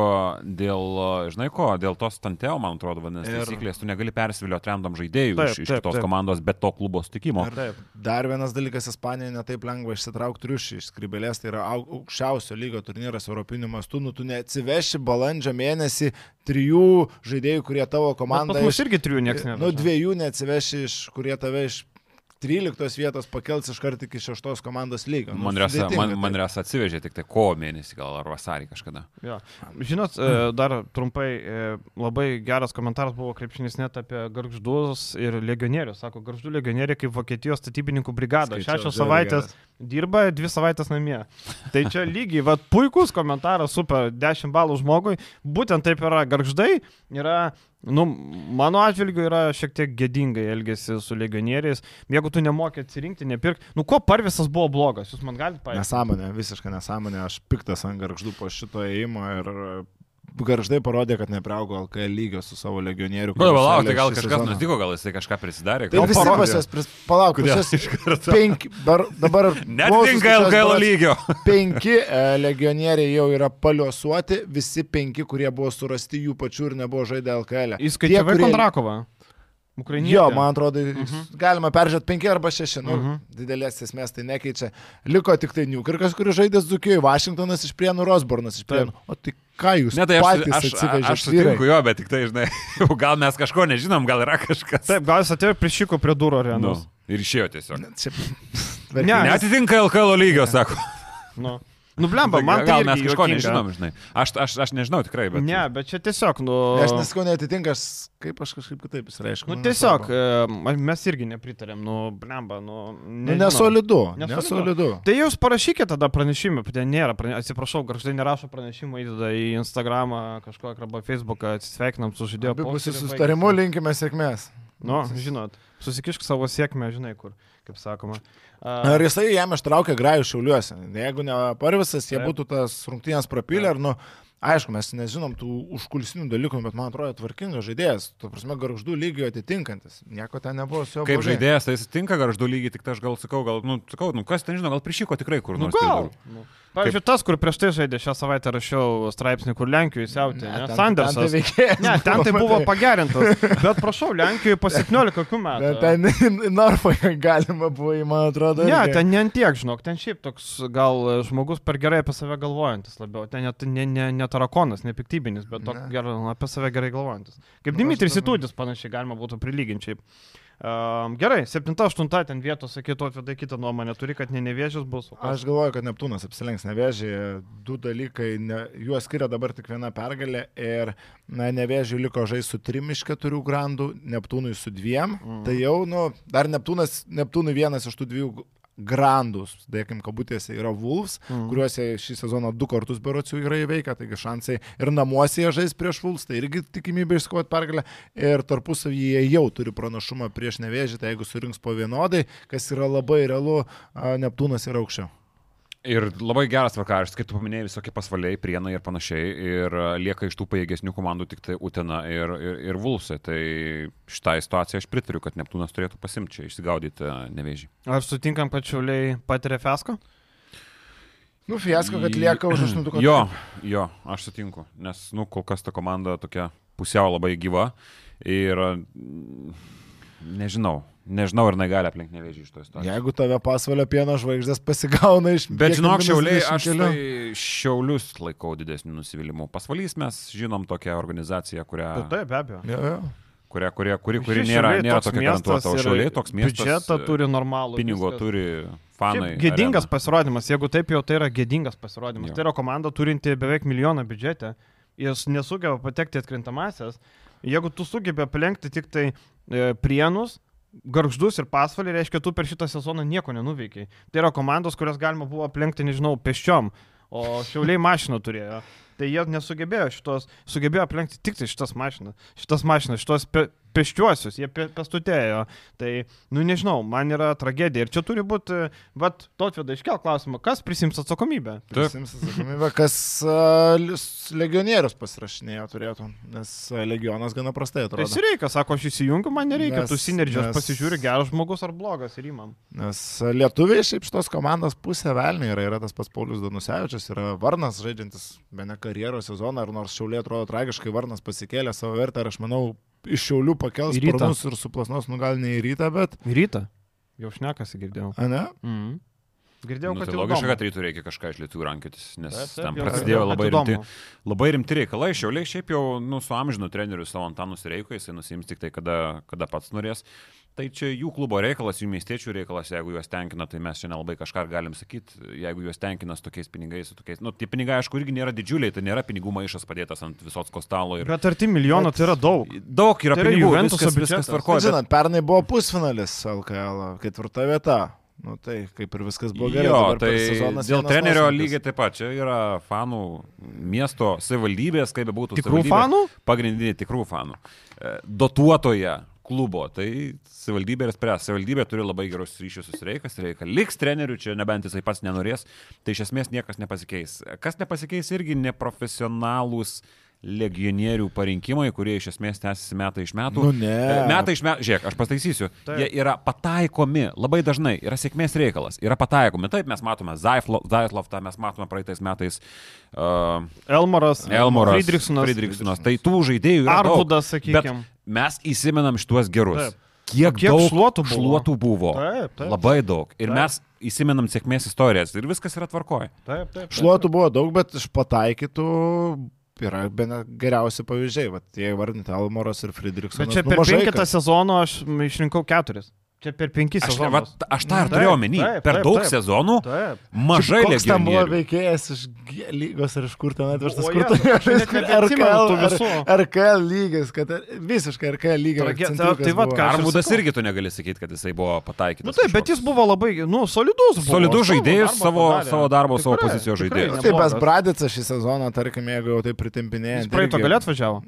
dėl, žinai ko, dėl tos tanteo, man atrodo, vadinasi, Ir- taisyklės, tu negali persivilioti random žaidėjų Taip, iš, iš taip, kitos taip. komandos, bet to klubo sutikimo. Dar vienas dalykas, Ispanijoje netaip lengva išsitraukti triušį iš skrybelės, tai yra au- aukščiausio lygio turnyras Europinių mastų, nu tu neatsiveši balandžio mėnesį trijų žaidėjų, kurie tavo Bet komandą... Mus irgi trijų niekas Nu, nežino. dviejų neatsiveši iš, kurie tave iš 13 vietos pakels iš karto iki 6 komandos lygio. Nu, Manresa, man, tai. Manresa atsivežė tik tai kovo mėnesį gal ar vasarį kažkada. Jo. Žinot, e, dar trumpai, e, labai geras komentaras buvo krepšinis net apie garždus ir legionierius. Sako, garždų legionieriai kaip Vokietijos statybininkų brigada. Skaičiau, Šešios savaitės geras. dirba, dvi savaitės namie. Tai čia lygiai, va, puikus komentaras, super, 10 balų žmogui. Būtent taip yra. Garždai yra, nu, mano atžvilgiu yra šiek tiek gėdingai elgesi su legionieriais. Jeigu tu nemokė atsirinkti, nepirk. Nu, ko parvisas buvo blogas, jūs man galite paaiškinti. Nesąmonė, visiškai nesąmonė. Aš piktas ant garždų po šito įėjimo ir garždai parodė, kad nepriaugo LKL lygio su savo legionieriu. Kodėl kuris palauk, tai gal kažkas sezoną- nutiko, gal jisai kažką prisidarė. Tai visi parodė. pas jas, pris... palauk, pas iš karto? penki, bar, dabar [LAUGHS] Netinka LKL lygio. [LAUGHS] penki e, legionieriai jau yra paliuosuoti, visi penki, kurie buvo surasti jų pačių ir nebuvo žaidę LKL. kurie- Kondrakovą. Ukrainiečių. Jo, man atrodo, mhm. galima peržiūrėti 5 arba 6, nu, Mhm. mhm. didelės esmės tai nekeičia. Liko tik tai Newkirkas, kuris žaidė Zukijoje, Vašingtonas iš Prienų, Rosbornas iš Prienų. O tai ką jūs Ne, tai aš, patys aš, aš, atsivežėte? aš sutinku jo, bet tik tai, žinai, [LAUGHS] gal mes kažko nežinom, gal yra kažkas. Taip, gal jis atėjo priešiko prie durų Nu, arenos. ir išėjo tiesiog. Čia... [LAUGHS] Ne, Netitinka LKL lygio, sako. Nu, nu blemba, man tai gal irgi mes kažko juokinga. nežinom, žinai. Aš, aš, aš nežinau tikrai, bet... Ne, bet čia tiesiog, nu... Aš neskau netitinka, aš kaip aš kažkaip kitaip įsireiškiu. Nu tiesiog, e, mes irgi nepritarėm, nu, blemba, nu... Nu, nežinau. nesolidu. Nesolidu. Nesolidu. Tai jūs parašykite tada pranešimą, ten nėra, prane... atsiprašau, garždai nerašo pranešimą, įdeda į Instagramą kažkokią arba Facebooką, atsisveikinam su žaidėjo. Sustarimų baigėsi. linkime sėkmės. Nu, žinot, susikišk savo sėkmę, žinai kur, kaip sakoma. Ar jisai jam ištraukė grajų šiauliuose? Jeigu ne parvisas, jie būtų tas rungtynės prapylę, ar, nu, aišku, mes nežinom tų užkulisinių dalykų, bet man atrodo tvarkingas žaidėjas, tu prasme, garždų lygio atitinkantis. Nieko ten nebuvo su juo. Kaip blogai. žaidėjas, tai jis tinka garždų lygiai, tik tai aš gal sakau, gal, nu, sakau, nu kas ten žino, gal prišyko tikrai kur nu, nors. gal. pridurų. Pavyzdžiui, tas, kur prieš tai žaidė, šią savaitę rašiau straipsnį, kur Lenkijoje siautė, Ne, ne, ten- Sandersas. ten tai Ne, ten tai buvo [LAUGHS] pagerintas. Bet prašau, Lenkijoje po 17 kokių metų. Bet ten [LAUGHS] Norfoje galima buvo, man atrodo. Ne, irgi. ten ne tiek, žinok, ten šiaip toks gal žmogus per gerai apie save galvojantis labiau. Ten net ne, ne, ne tarakonas, ne piktybinis, bet toks Ne. gerai, apie save gerai galvojantis. Kaip Dimitris Itudis panašiai galima būtų prilyginčiai. Um, gerai, 7-8 ten vietos, sakytų, atvedai kitą nuomonę, turi, kad ne nevėžis bus. kas? Aš galvoju, kad Neptūnas apsilenks nevėžį. Du dalykai, ne, juos skiria dabar tik viena pergalė ir na, nevėžį liko žaisti su trim iš keturių grandų, Neptūnui su dviem. Mhm. Tai jau, nu, dar Neptūnas, Neptūnui vienas iš tų dviejų grandus, dėkim kabutėse, yra Wolves, mm. kuriuos jie šį sezoną du kartus berotsių yra įveikę, taigi šansai ir namuose jie žais prieš Wolves, tai irgi tikimybė išskovoti pergalę ir tarpusavyje jau turi pranašumą prieš nevėžį, tai jeigu surinks po vienodai, kas yra labai realu, Neptūnas yra aukščiau. Ir labai geras vakarštis, kaip tu paminėjai, visokie pasvaliai, prienai ir panašiai. Ir lieka iš tų pajėgesnių komandų tik tai Utena ir, ir, ir Vulsai. Tai šitą situaciją aš pritariu, kad Neptūnas turėtų pasimti čia, išsigaudyti nevėžį. Ar sutinkam, kad šiauliai patiria fiasko? Nu, fiasko, kad lieka už aštuntuką. Jo, jo, aš sutinku. Nes, nu, kol kas ta komanda tokia pusiau labai gyva. Ir nežinau, Nežinau, ar negali aplink nevėžį iš to istorijos. Jeigu tave pasvalio pieno žvaigždės pasigauna iš... Bet žinok, šiauliai, aš tai šiaulius laikau didesnių nusivylimų. Pasvalys mes žinom tokią organizaciją, kurią... Taip, be abejo. Ja, ja. Kuria, kuria, kuri, kuri nėra, nėra tokia garantuota, o šiauliai toks miestas. Biudžetą turi normalų. Pinigo viskas. turi fanai. Šiaip gėdingas arena. pasirodymas, jeigu taip jau tai yra gėdingas pasirodymas. Jo. Tai yra komanda turinti beveik milijoną biudžetę, jis nesugeba patekti atkrintamasias. Jeigu tu sugebė aplenkti tik tai e, prienus, garždus ir pasvalį, reiškia, tu per šitą sezoną nieko nenuveikiai. Tai yra komandos, kurias galima buvo aplenkti, nežinau, peščiom, o šiauliai mašiną turėjo. Tai jie nesugebėjo šitos, sugebėjo aplenkti tik tai šitas mašinas, šitas mašinas, šitos pe, peščiuosius, jie pestutėjo. Tai, nu nežinau, man yra tragedija. Ir čia turi būti, vad, Totvėda iškel klausimą, kas prisims atsakomybę? Prisims atsakomybę, kas uh, legionierius pasirašinėjo turėtų, nes legionas gana prastai atrodo. Tai reikia, sako, aš įsijungiu, man nereikia, nes, tu sinergijos nes, pasižiūri, geras žmogus ar blogas ir įmam. Nes lietuviai šiaip šitos komandos pusė velniai yra, yra tas pats Paulius Danusevičius, yra Varnas žaidžiantis be ne karjeros sezoną, ir nors Šiaulė atrodo tragiškai, Varnas pasikėlė savo vertę ir aš manau, iš Šiaulių pakels sparnus ir suplasnos, nu gal ne į rytą, bet... Į rytą. Jau šnekasi girdėjau. A ne? Mm. Girdėjau, nu, kad tai logiška, kad rytų reikia kažką iš lietuvių rankytis, nes taip, tam prasidėjo labai rimti, labai rimti reikalai. Šiauliai šiaip jau nu, su amžinu treneriu savo Antanu Sireiku, jisai nusims tik tai, kada, kada pats norės. Tai čia jų klubo reikalas, jų miestiečių reikalas, jeigu juos tenkina, tai mes čia nelabai kažką galim sakyti, jeigu juos tenkina su tokiais pinigais, su tokiais, nu, tie pinigai, aišku, irgi nėra didžiuliai, tai nėra pinigų maišas padėtas ant visos kostalo. Ir... Bet arti milijono tai yra daug. Daug yra tai pinigų, viskas, viskas tvarkoja. Žinot, bet... pernai buvo pusfinalis LKL, ketvirta vieta. Nu, tai kaip ir viskas buvo gerai. Jo, tai dėl trenerio nuosmukis. lygiai taip pat. Čia yra fanų miesto savivaldybės, kaip be būtų. Tikrų fanų? Pagrindiniai tikrų fanų. E, dotuotoje klubo. Tai savivaldybė ir spręs. Savivaldybė turi labai gerus ryšius su Reikas, Reikas liks treneriu, čia nebent jisai pats nenorės, tai iš esmės niekas nepasikeis. Kas nepasikeis irgi neprofesionalūs legionierių parinkimai, kurie iš esmės tęsiasi metai iš metų. Nu, ne. Metai iš metų, žiūrėk, aš pataisysiu, Taip. jie yra pataikomi, labai dažnai yra sėkmės reikalas, yra pataikomi. Taip, mes matome Zaitloftą, mes matome praeitais metais uh, Elmoras, Elmoras Friedrichsonas. Friedrichsonas. Tai tų žaidėjų yra. Arvudas, sakykime. Mes įsimenam šituos gerus. Taip. Kiek, kiek daug šluotų buvo. Šluotų buvo. Taip, taip. Labai daug. Ir taip. mes įsimenam sėkmės istorijas ir viskas yra tvarkoje. Taip, taip, taip. Šluotų buvo daug, bet iš pataikytų yra bene geriausi pavyzdžiai. Vat, jei vardinti Almoras ir Friedrichsonas. Bet čia nu, per penketą sezonų aš išrinkau keturis. Čia per penkis aš, sezonus. Aš, aš tą ir turėjau omeny. Per daug taip, sezonų taip. mažai legionierių. Ten buvo veikėjas iš G lygos ar iš kur ten atvežtas, kur ten RKL, RKL lygis, kad visiškai RKL lygio. Tai vad, ką Armudas irgi tu negali sakyti, kad jisai buvo pataikytas. Nu, taip, bet jis buvo labai, nu, solidus. Buvo. Solidus žaidėjas savo, savo darbo, savo pozicijos žaidėjas. Taip, pas Bradicas šį sezoną, tarkim, jeigu jau tai pritimpinėjai. Jis praeito galėt važiavo.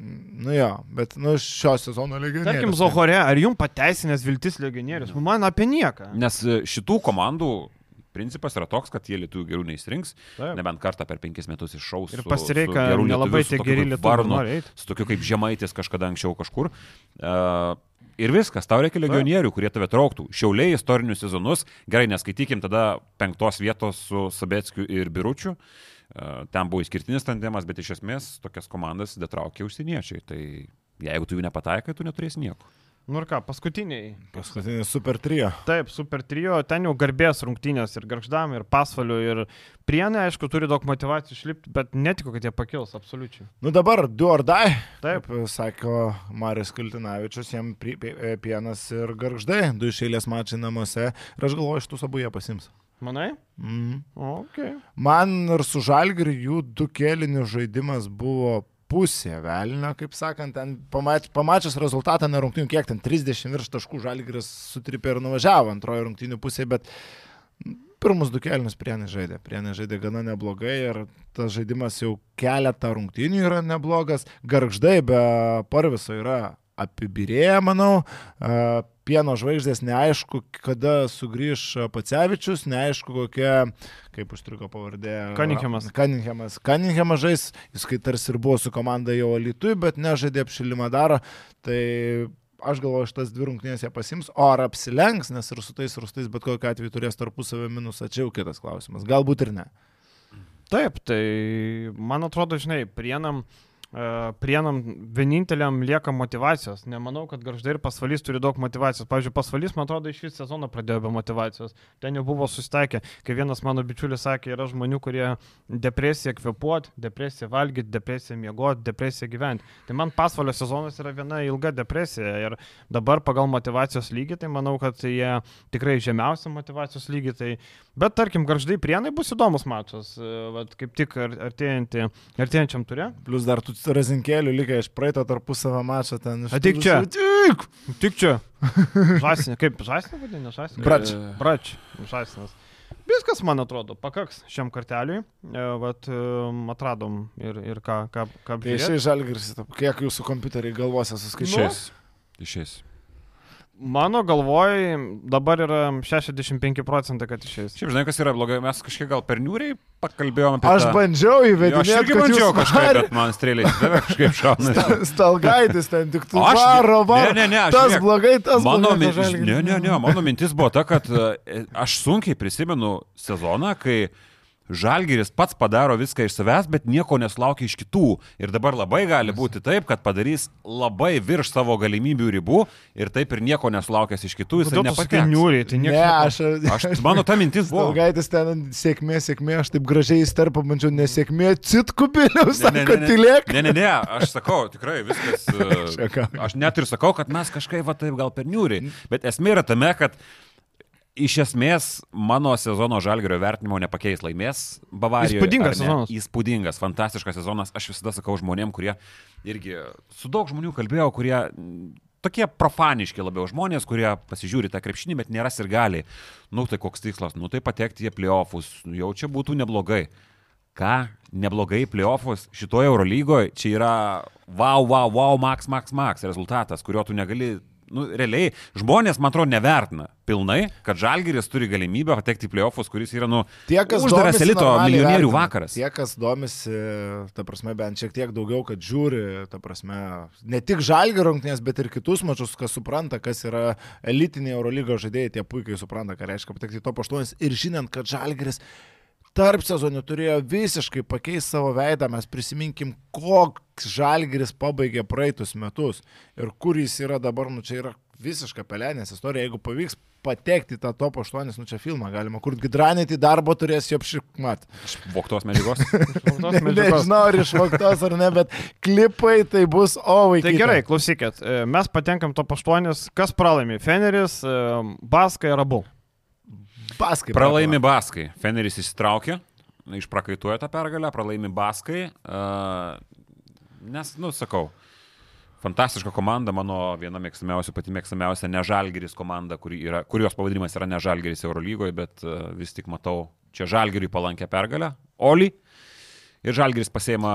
Nu jo, bet nu, šio sezono legionierius. Tarkim, Zohore, ar jums pateisinęs viltis legionierius? Nu, man apie nieką. Nes e, šitų komandų principas yra toks, kad jie lietuvių gerų neįsirinks, Taip. nebent kartą per penkis metus iššaus. Ir pasireika nelabai tie geri lietuvių. Su tokiu kaip žemaitis kažkada anksčiau kažkur. Uh, Ir viskas, tau reikia legionierių, kurie tave trauktų. Šiauliai istorinius sezonus, gerai, neskaitykim tada penktos vietos su Sabetskiu ir Biručiu. Uh, ten buvo išskirtinis tandemas, bet iš esmės tokias komandas detraukė užsieniečiai. Tai jeigu tu jų nepataikai, tu neturėsi nieko. Nu ir ką, paskutiniai. Paskutiniai super trio. Taip, super trio, ten jau garbės rungtynės ir garždam, ir pasvaliu, ir prienai, aišku, turi daug motivacijų išlipti, bet netikiu, kad jie pakils, absoliučiai. Nu dabar, du ar dai. Taip. Kaip sako Marius Kultinavičius, jam pienas ir garždai, du išėlės mačiai namuose, ir aš galvoju, iš tų abu jie pasims. Manai? Mm. Okay. Man ir su Žalgiriu jų du kėlinių žaidimas buvo pusė velnio, kaip sakant, ten pamač, pamačius rezultatą na rungtynių, kiek ten 30 virš taškų žalgris sutripė ir nuvažiavo antrojo rungtynių pusėje, bet Pirmus du kelnius prienai žaidė. Prienai žaidė gana neblogai ir tas žaidimas jau keletą rungtynių yra neblogas. Garždai be parviso yra apibirėję, manau. Pieno žvaigždės neaišku, kada sugrįž Pacevičius, neaišku kokia, kaip užtruko pavardė. Cunninghamas. Cunningham Cunningham žais, jis kai tarsi ir buvo su komanda jau alitui, bet nežaidė apšilimą daro. Tai aš galvoju, šitas dvi rungtynės jie pasims, o ar apsilenks, nes ir su tais rustais bet kokiu atveju turės tarpusavio minusą, čia jau kitas klausimas. Galbūt ir ne. Taip, tai man atrodo, žinai, prienam, e, prienam vieninteliam lieka motivacijos. Nemanau, kad garždai ir pasvalys turi daug motivacijos. Pavyzdžiui, pasvalys, man atrodo, iš vis sezoną pradėjo be motivacijos. Ten jau buvo susitaikę. Kai vienas mano bičiulis sakė, yra žmonių, kurie depresiją kvepuot, depresiją valgyti, depresiją miegoti, depresiją gyventi. Tai man pasvalio sezonas yra viena ilga depresija. Ir dabar pagal motivacijos lygį, tai manau, kad jie tikrai žemiausia motivacijos lygį. Tai... Bet tarkim, garždai prienai bus įdomus mačas. e, Vat, kaip tik ar- artėjantį- artėjančiam turė. Plus dar tų razinkėlių likę iš praeito tarpusavio mačo ten. Ateik čia. Ateik! Tik čia. [LAUGHS] Žasinė, kaip žasinė vadinė, žasinė? Brač. Brač, žasinas. Viskas, man atrodo, pakaks šiam karteliui. E, Vat e, atradom ir, ir ką, ką, ką Tai šiai žalgiris, kiek jūsų kompiuteriai galvose suskaičiuoja? Išės. Išės. Mano galvoj dabar yra 65 procentai, kad išeis. Šiaip žinai, kas yra blogai, mes kažkiek gal per niūriai pakalbėjome apie Aš tą... bandžiau įvedinėti. aš irgi bandžiau kažkaip, bet man strėlė kažkaip [LAUGHS] šauna. Stalgaitis ten tik tu aš- varo, varo. Ne, ne, ne, aš tas žiūrėk, blogai, tas Mano, blogai. min... ne, ne, ne, mano mintis buvo ta, kad e, aš sunkiai prisimenu sezoną, kai Žalgiris pats padaro viską iš savęs, bet nieko nesulaukia iš kitų. Ir dabar labai gali būti taip, kad padarys labai virš savo galimybių ribų ir taip ir nieko nesulaukęs iš kitų. Jis sakai nepateks. niūriai, tai Ne, nieko. aš. Aš, mano ta mintis buvo. Stalgaitis ten sėkmė, sėkmė, aš taip gražiai įsterpą bandžiau, nesėkmė, citkubiliau, sako, tylėk. Ne, ne, ne, aš sakau, tikrai viskas. [LAUGHS] e. Aš net ir sakau, kad mes kažkaip va taip gal per niūriai. Bet esmė yra tame, kad iš esmės mano sezono žalgerio vertinimo nepakeis laimės Bavarijoje. Įspūdingas sezonas. Įspūdingas, fantastiškas sezonas. Aš visada sakau žmonėm, kurie irgi su daug žmonių kalbėjau, kurie mm, tokie profaniški labiau žmonės, kurie pasižiūri tą krepšinį, bet nėra ir gali. Nu tai koks tikslas, nu tai patekti į playoffus, nu, jau čia būtų neblogai. Ką, neblogai playoffus šitoje Eurolygoje, čia yra wow, wow, wow, max, max, max rezultatas, kurio tu negali, nu, realiai, žmonės, man atrodo, nevertina pilnai, kad Žalgiris turi galimybę patekti į playoffus, kuris yra, nu, Tie, uždaras elito milijonierių vertina. vakaras. Tie, kas domisi, ta prasme, bent šiek tiek daugiau, kad žiūri, ta prasme, ne tik žalgių rungtynės, bet ir kitus mačius, kas supranta, kas yra elitiniai Eurolygos žaidėjai, tie puikiai supranta, ką reiškia patekti į top 8 ir žinant, kad žalgiris tarp sezonių turėjo visiškai pakeisti savo veidą, mes prisiminkim, koks žalgiris pabaigė praeitus metus ir kur jis yra dabar, nu čia yra visiška pelenės istorija, jeigu pavyks patekti tą top 8, nu čia filmą galima, kur gidranėti darbo turės jo apšikmat. Voktos medžiagos. [LAUGHS] Ne, medžiagos. nežinau, ar išvoktos ar ne, bet klipai tai bus, o vaikai. Tai gerai, klausykit, e, mes patenkam to paštuonis, kas pralaimi? Feneris, e, Baskai ir abu. Paskai. Pralaimi Baskai. Feneris įsitraukė, išprakaituoja tą pergalę, pralaimi Baskai. Uh, nes, nu, sakau, fantastiška komanda, mano viena mėgstamiausia, pati mėgstamiausia Nežalgeris komanda, kuri yra, kurios pavadinimas yra Nežalgeris Eurolygoje, bet uh, vis tik matau čia Žalgeriui palankę pergalę. Oli. Ir Žalgeris pasėma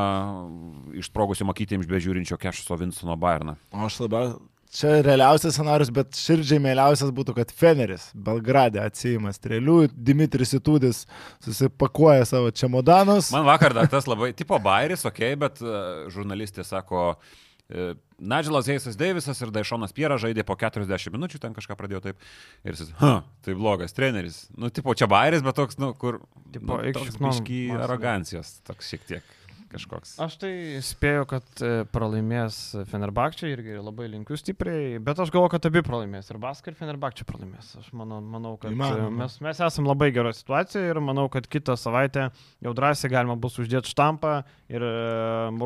išsprogusio makyti iš bežiūrinčio Kešuso Vinstono Bayerną. O aš labiau. Čia realiausias scenarius, bet širdžiai mėliausias būtų, kad Feneris Belgrade atsijima strėlių, Dimitris Itudis susipakuoja savo čemodanus. Man vakar dar tas labai, tipo Bairis, ok, bet uh, žurnalistė sako, uh, Nagelas Heisas Deivisas ir Daišonas Piera žaidė po 40 minučių, ten kažką pradėjo taip. Ir jis, ha, tai blogas treneris. Nu, tipo, čia Bairis, bet toks, nu, kur... Tipo, nu, toks šiknom, biški arogancijos, toks šiek tiek kažkoks. Aš tai spėju, kad e, pralaimės Fenerbakčiai irgi labai linkiu stipriai, bet aš galvoju, kad abi pralaimės. Ir Baskai, ir Fenerbakčiai pralaimės. Aš manau, manau kad e, Įmanoma. mes, mes esame labai geroje situacijoje ir manau, kad kitą savaitę jau drąsiai galima bus uždėti štampą ir e,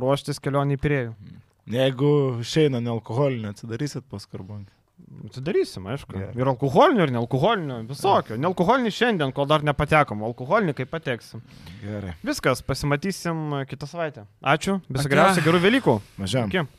ruoštis kelionį į priejų. Jeigu išeina nealkoholinė, atsidarysit paskarbonį. Atsidarysim, aišku. Gerai. Ir alkoholinių, ir nealkoholinių, visokio. Nealkoholinį šiandien, kol dar nepatekom, alkoholinį kaip pateksim. Gerai. Viskas, pasimatysim kitą savaitę. Ačiū, viso Ate. geriausio, gerų Velykų. Mažiam. Iki.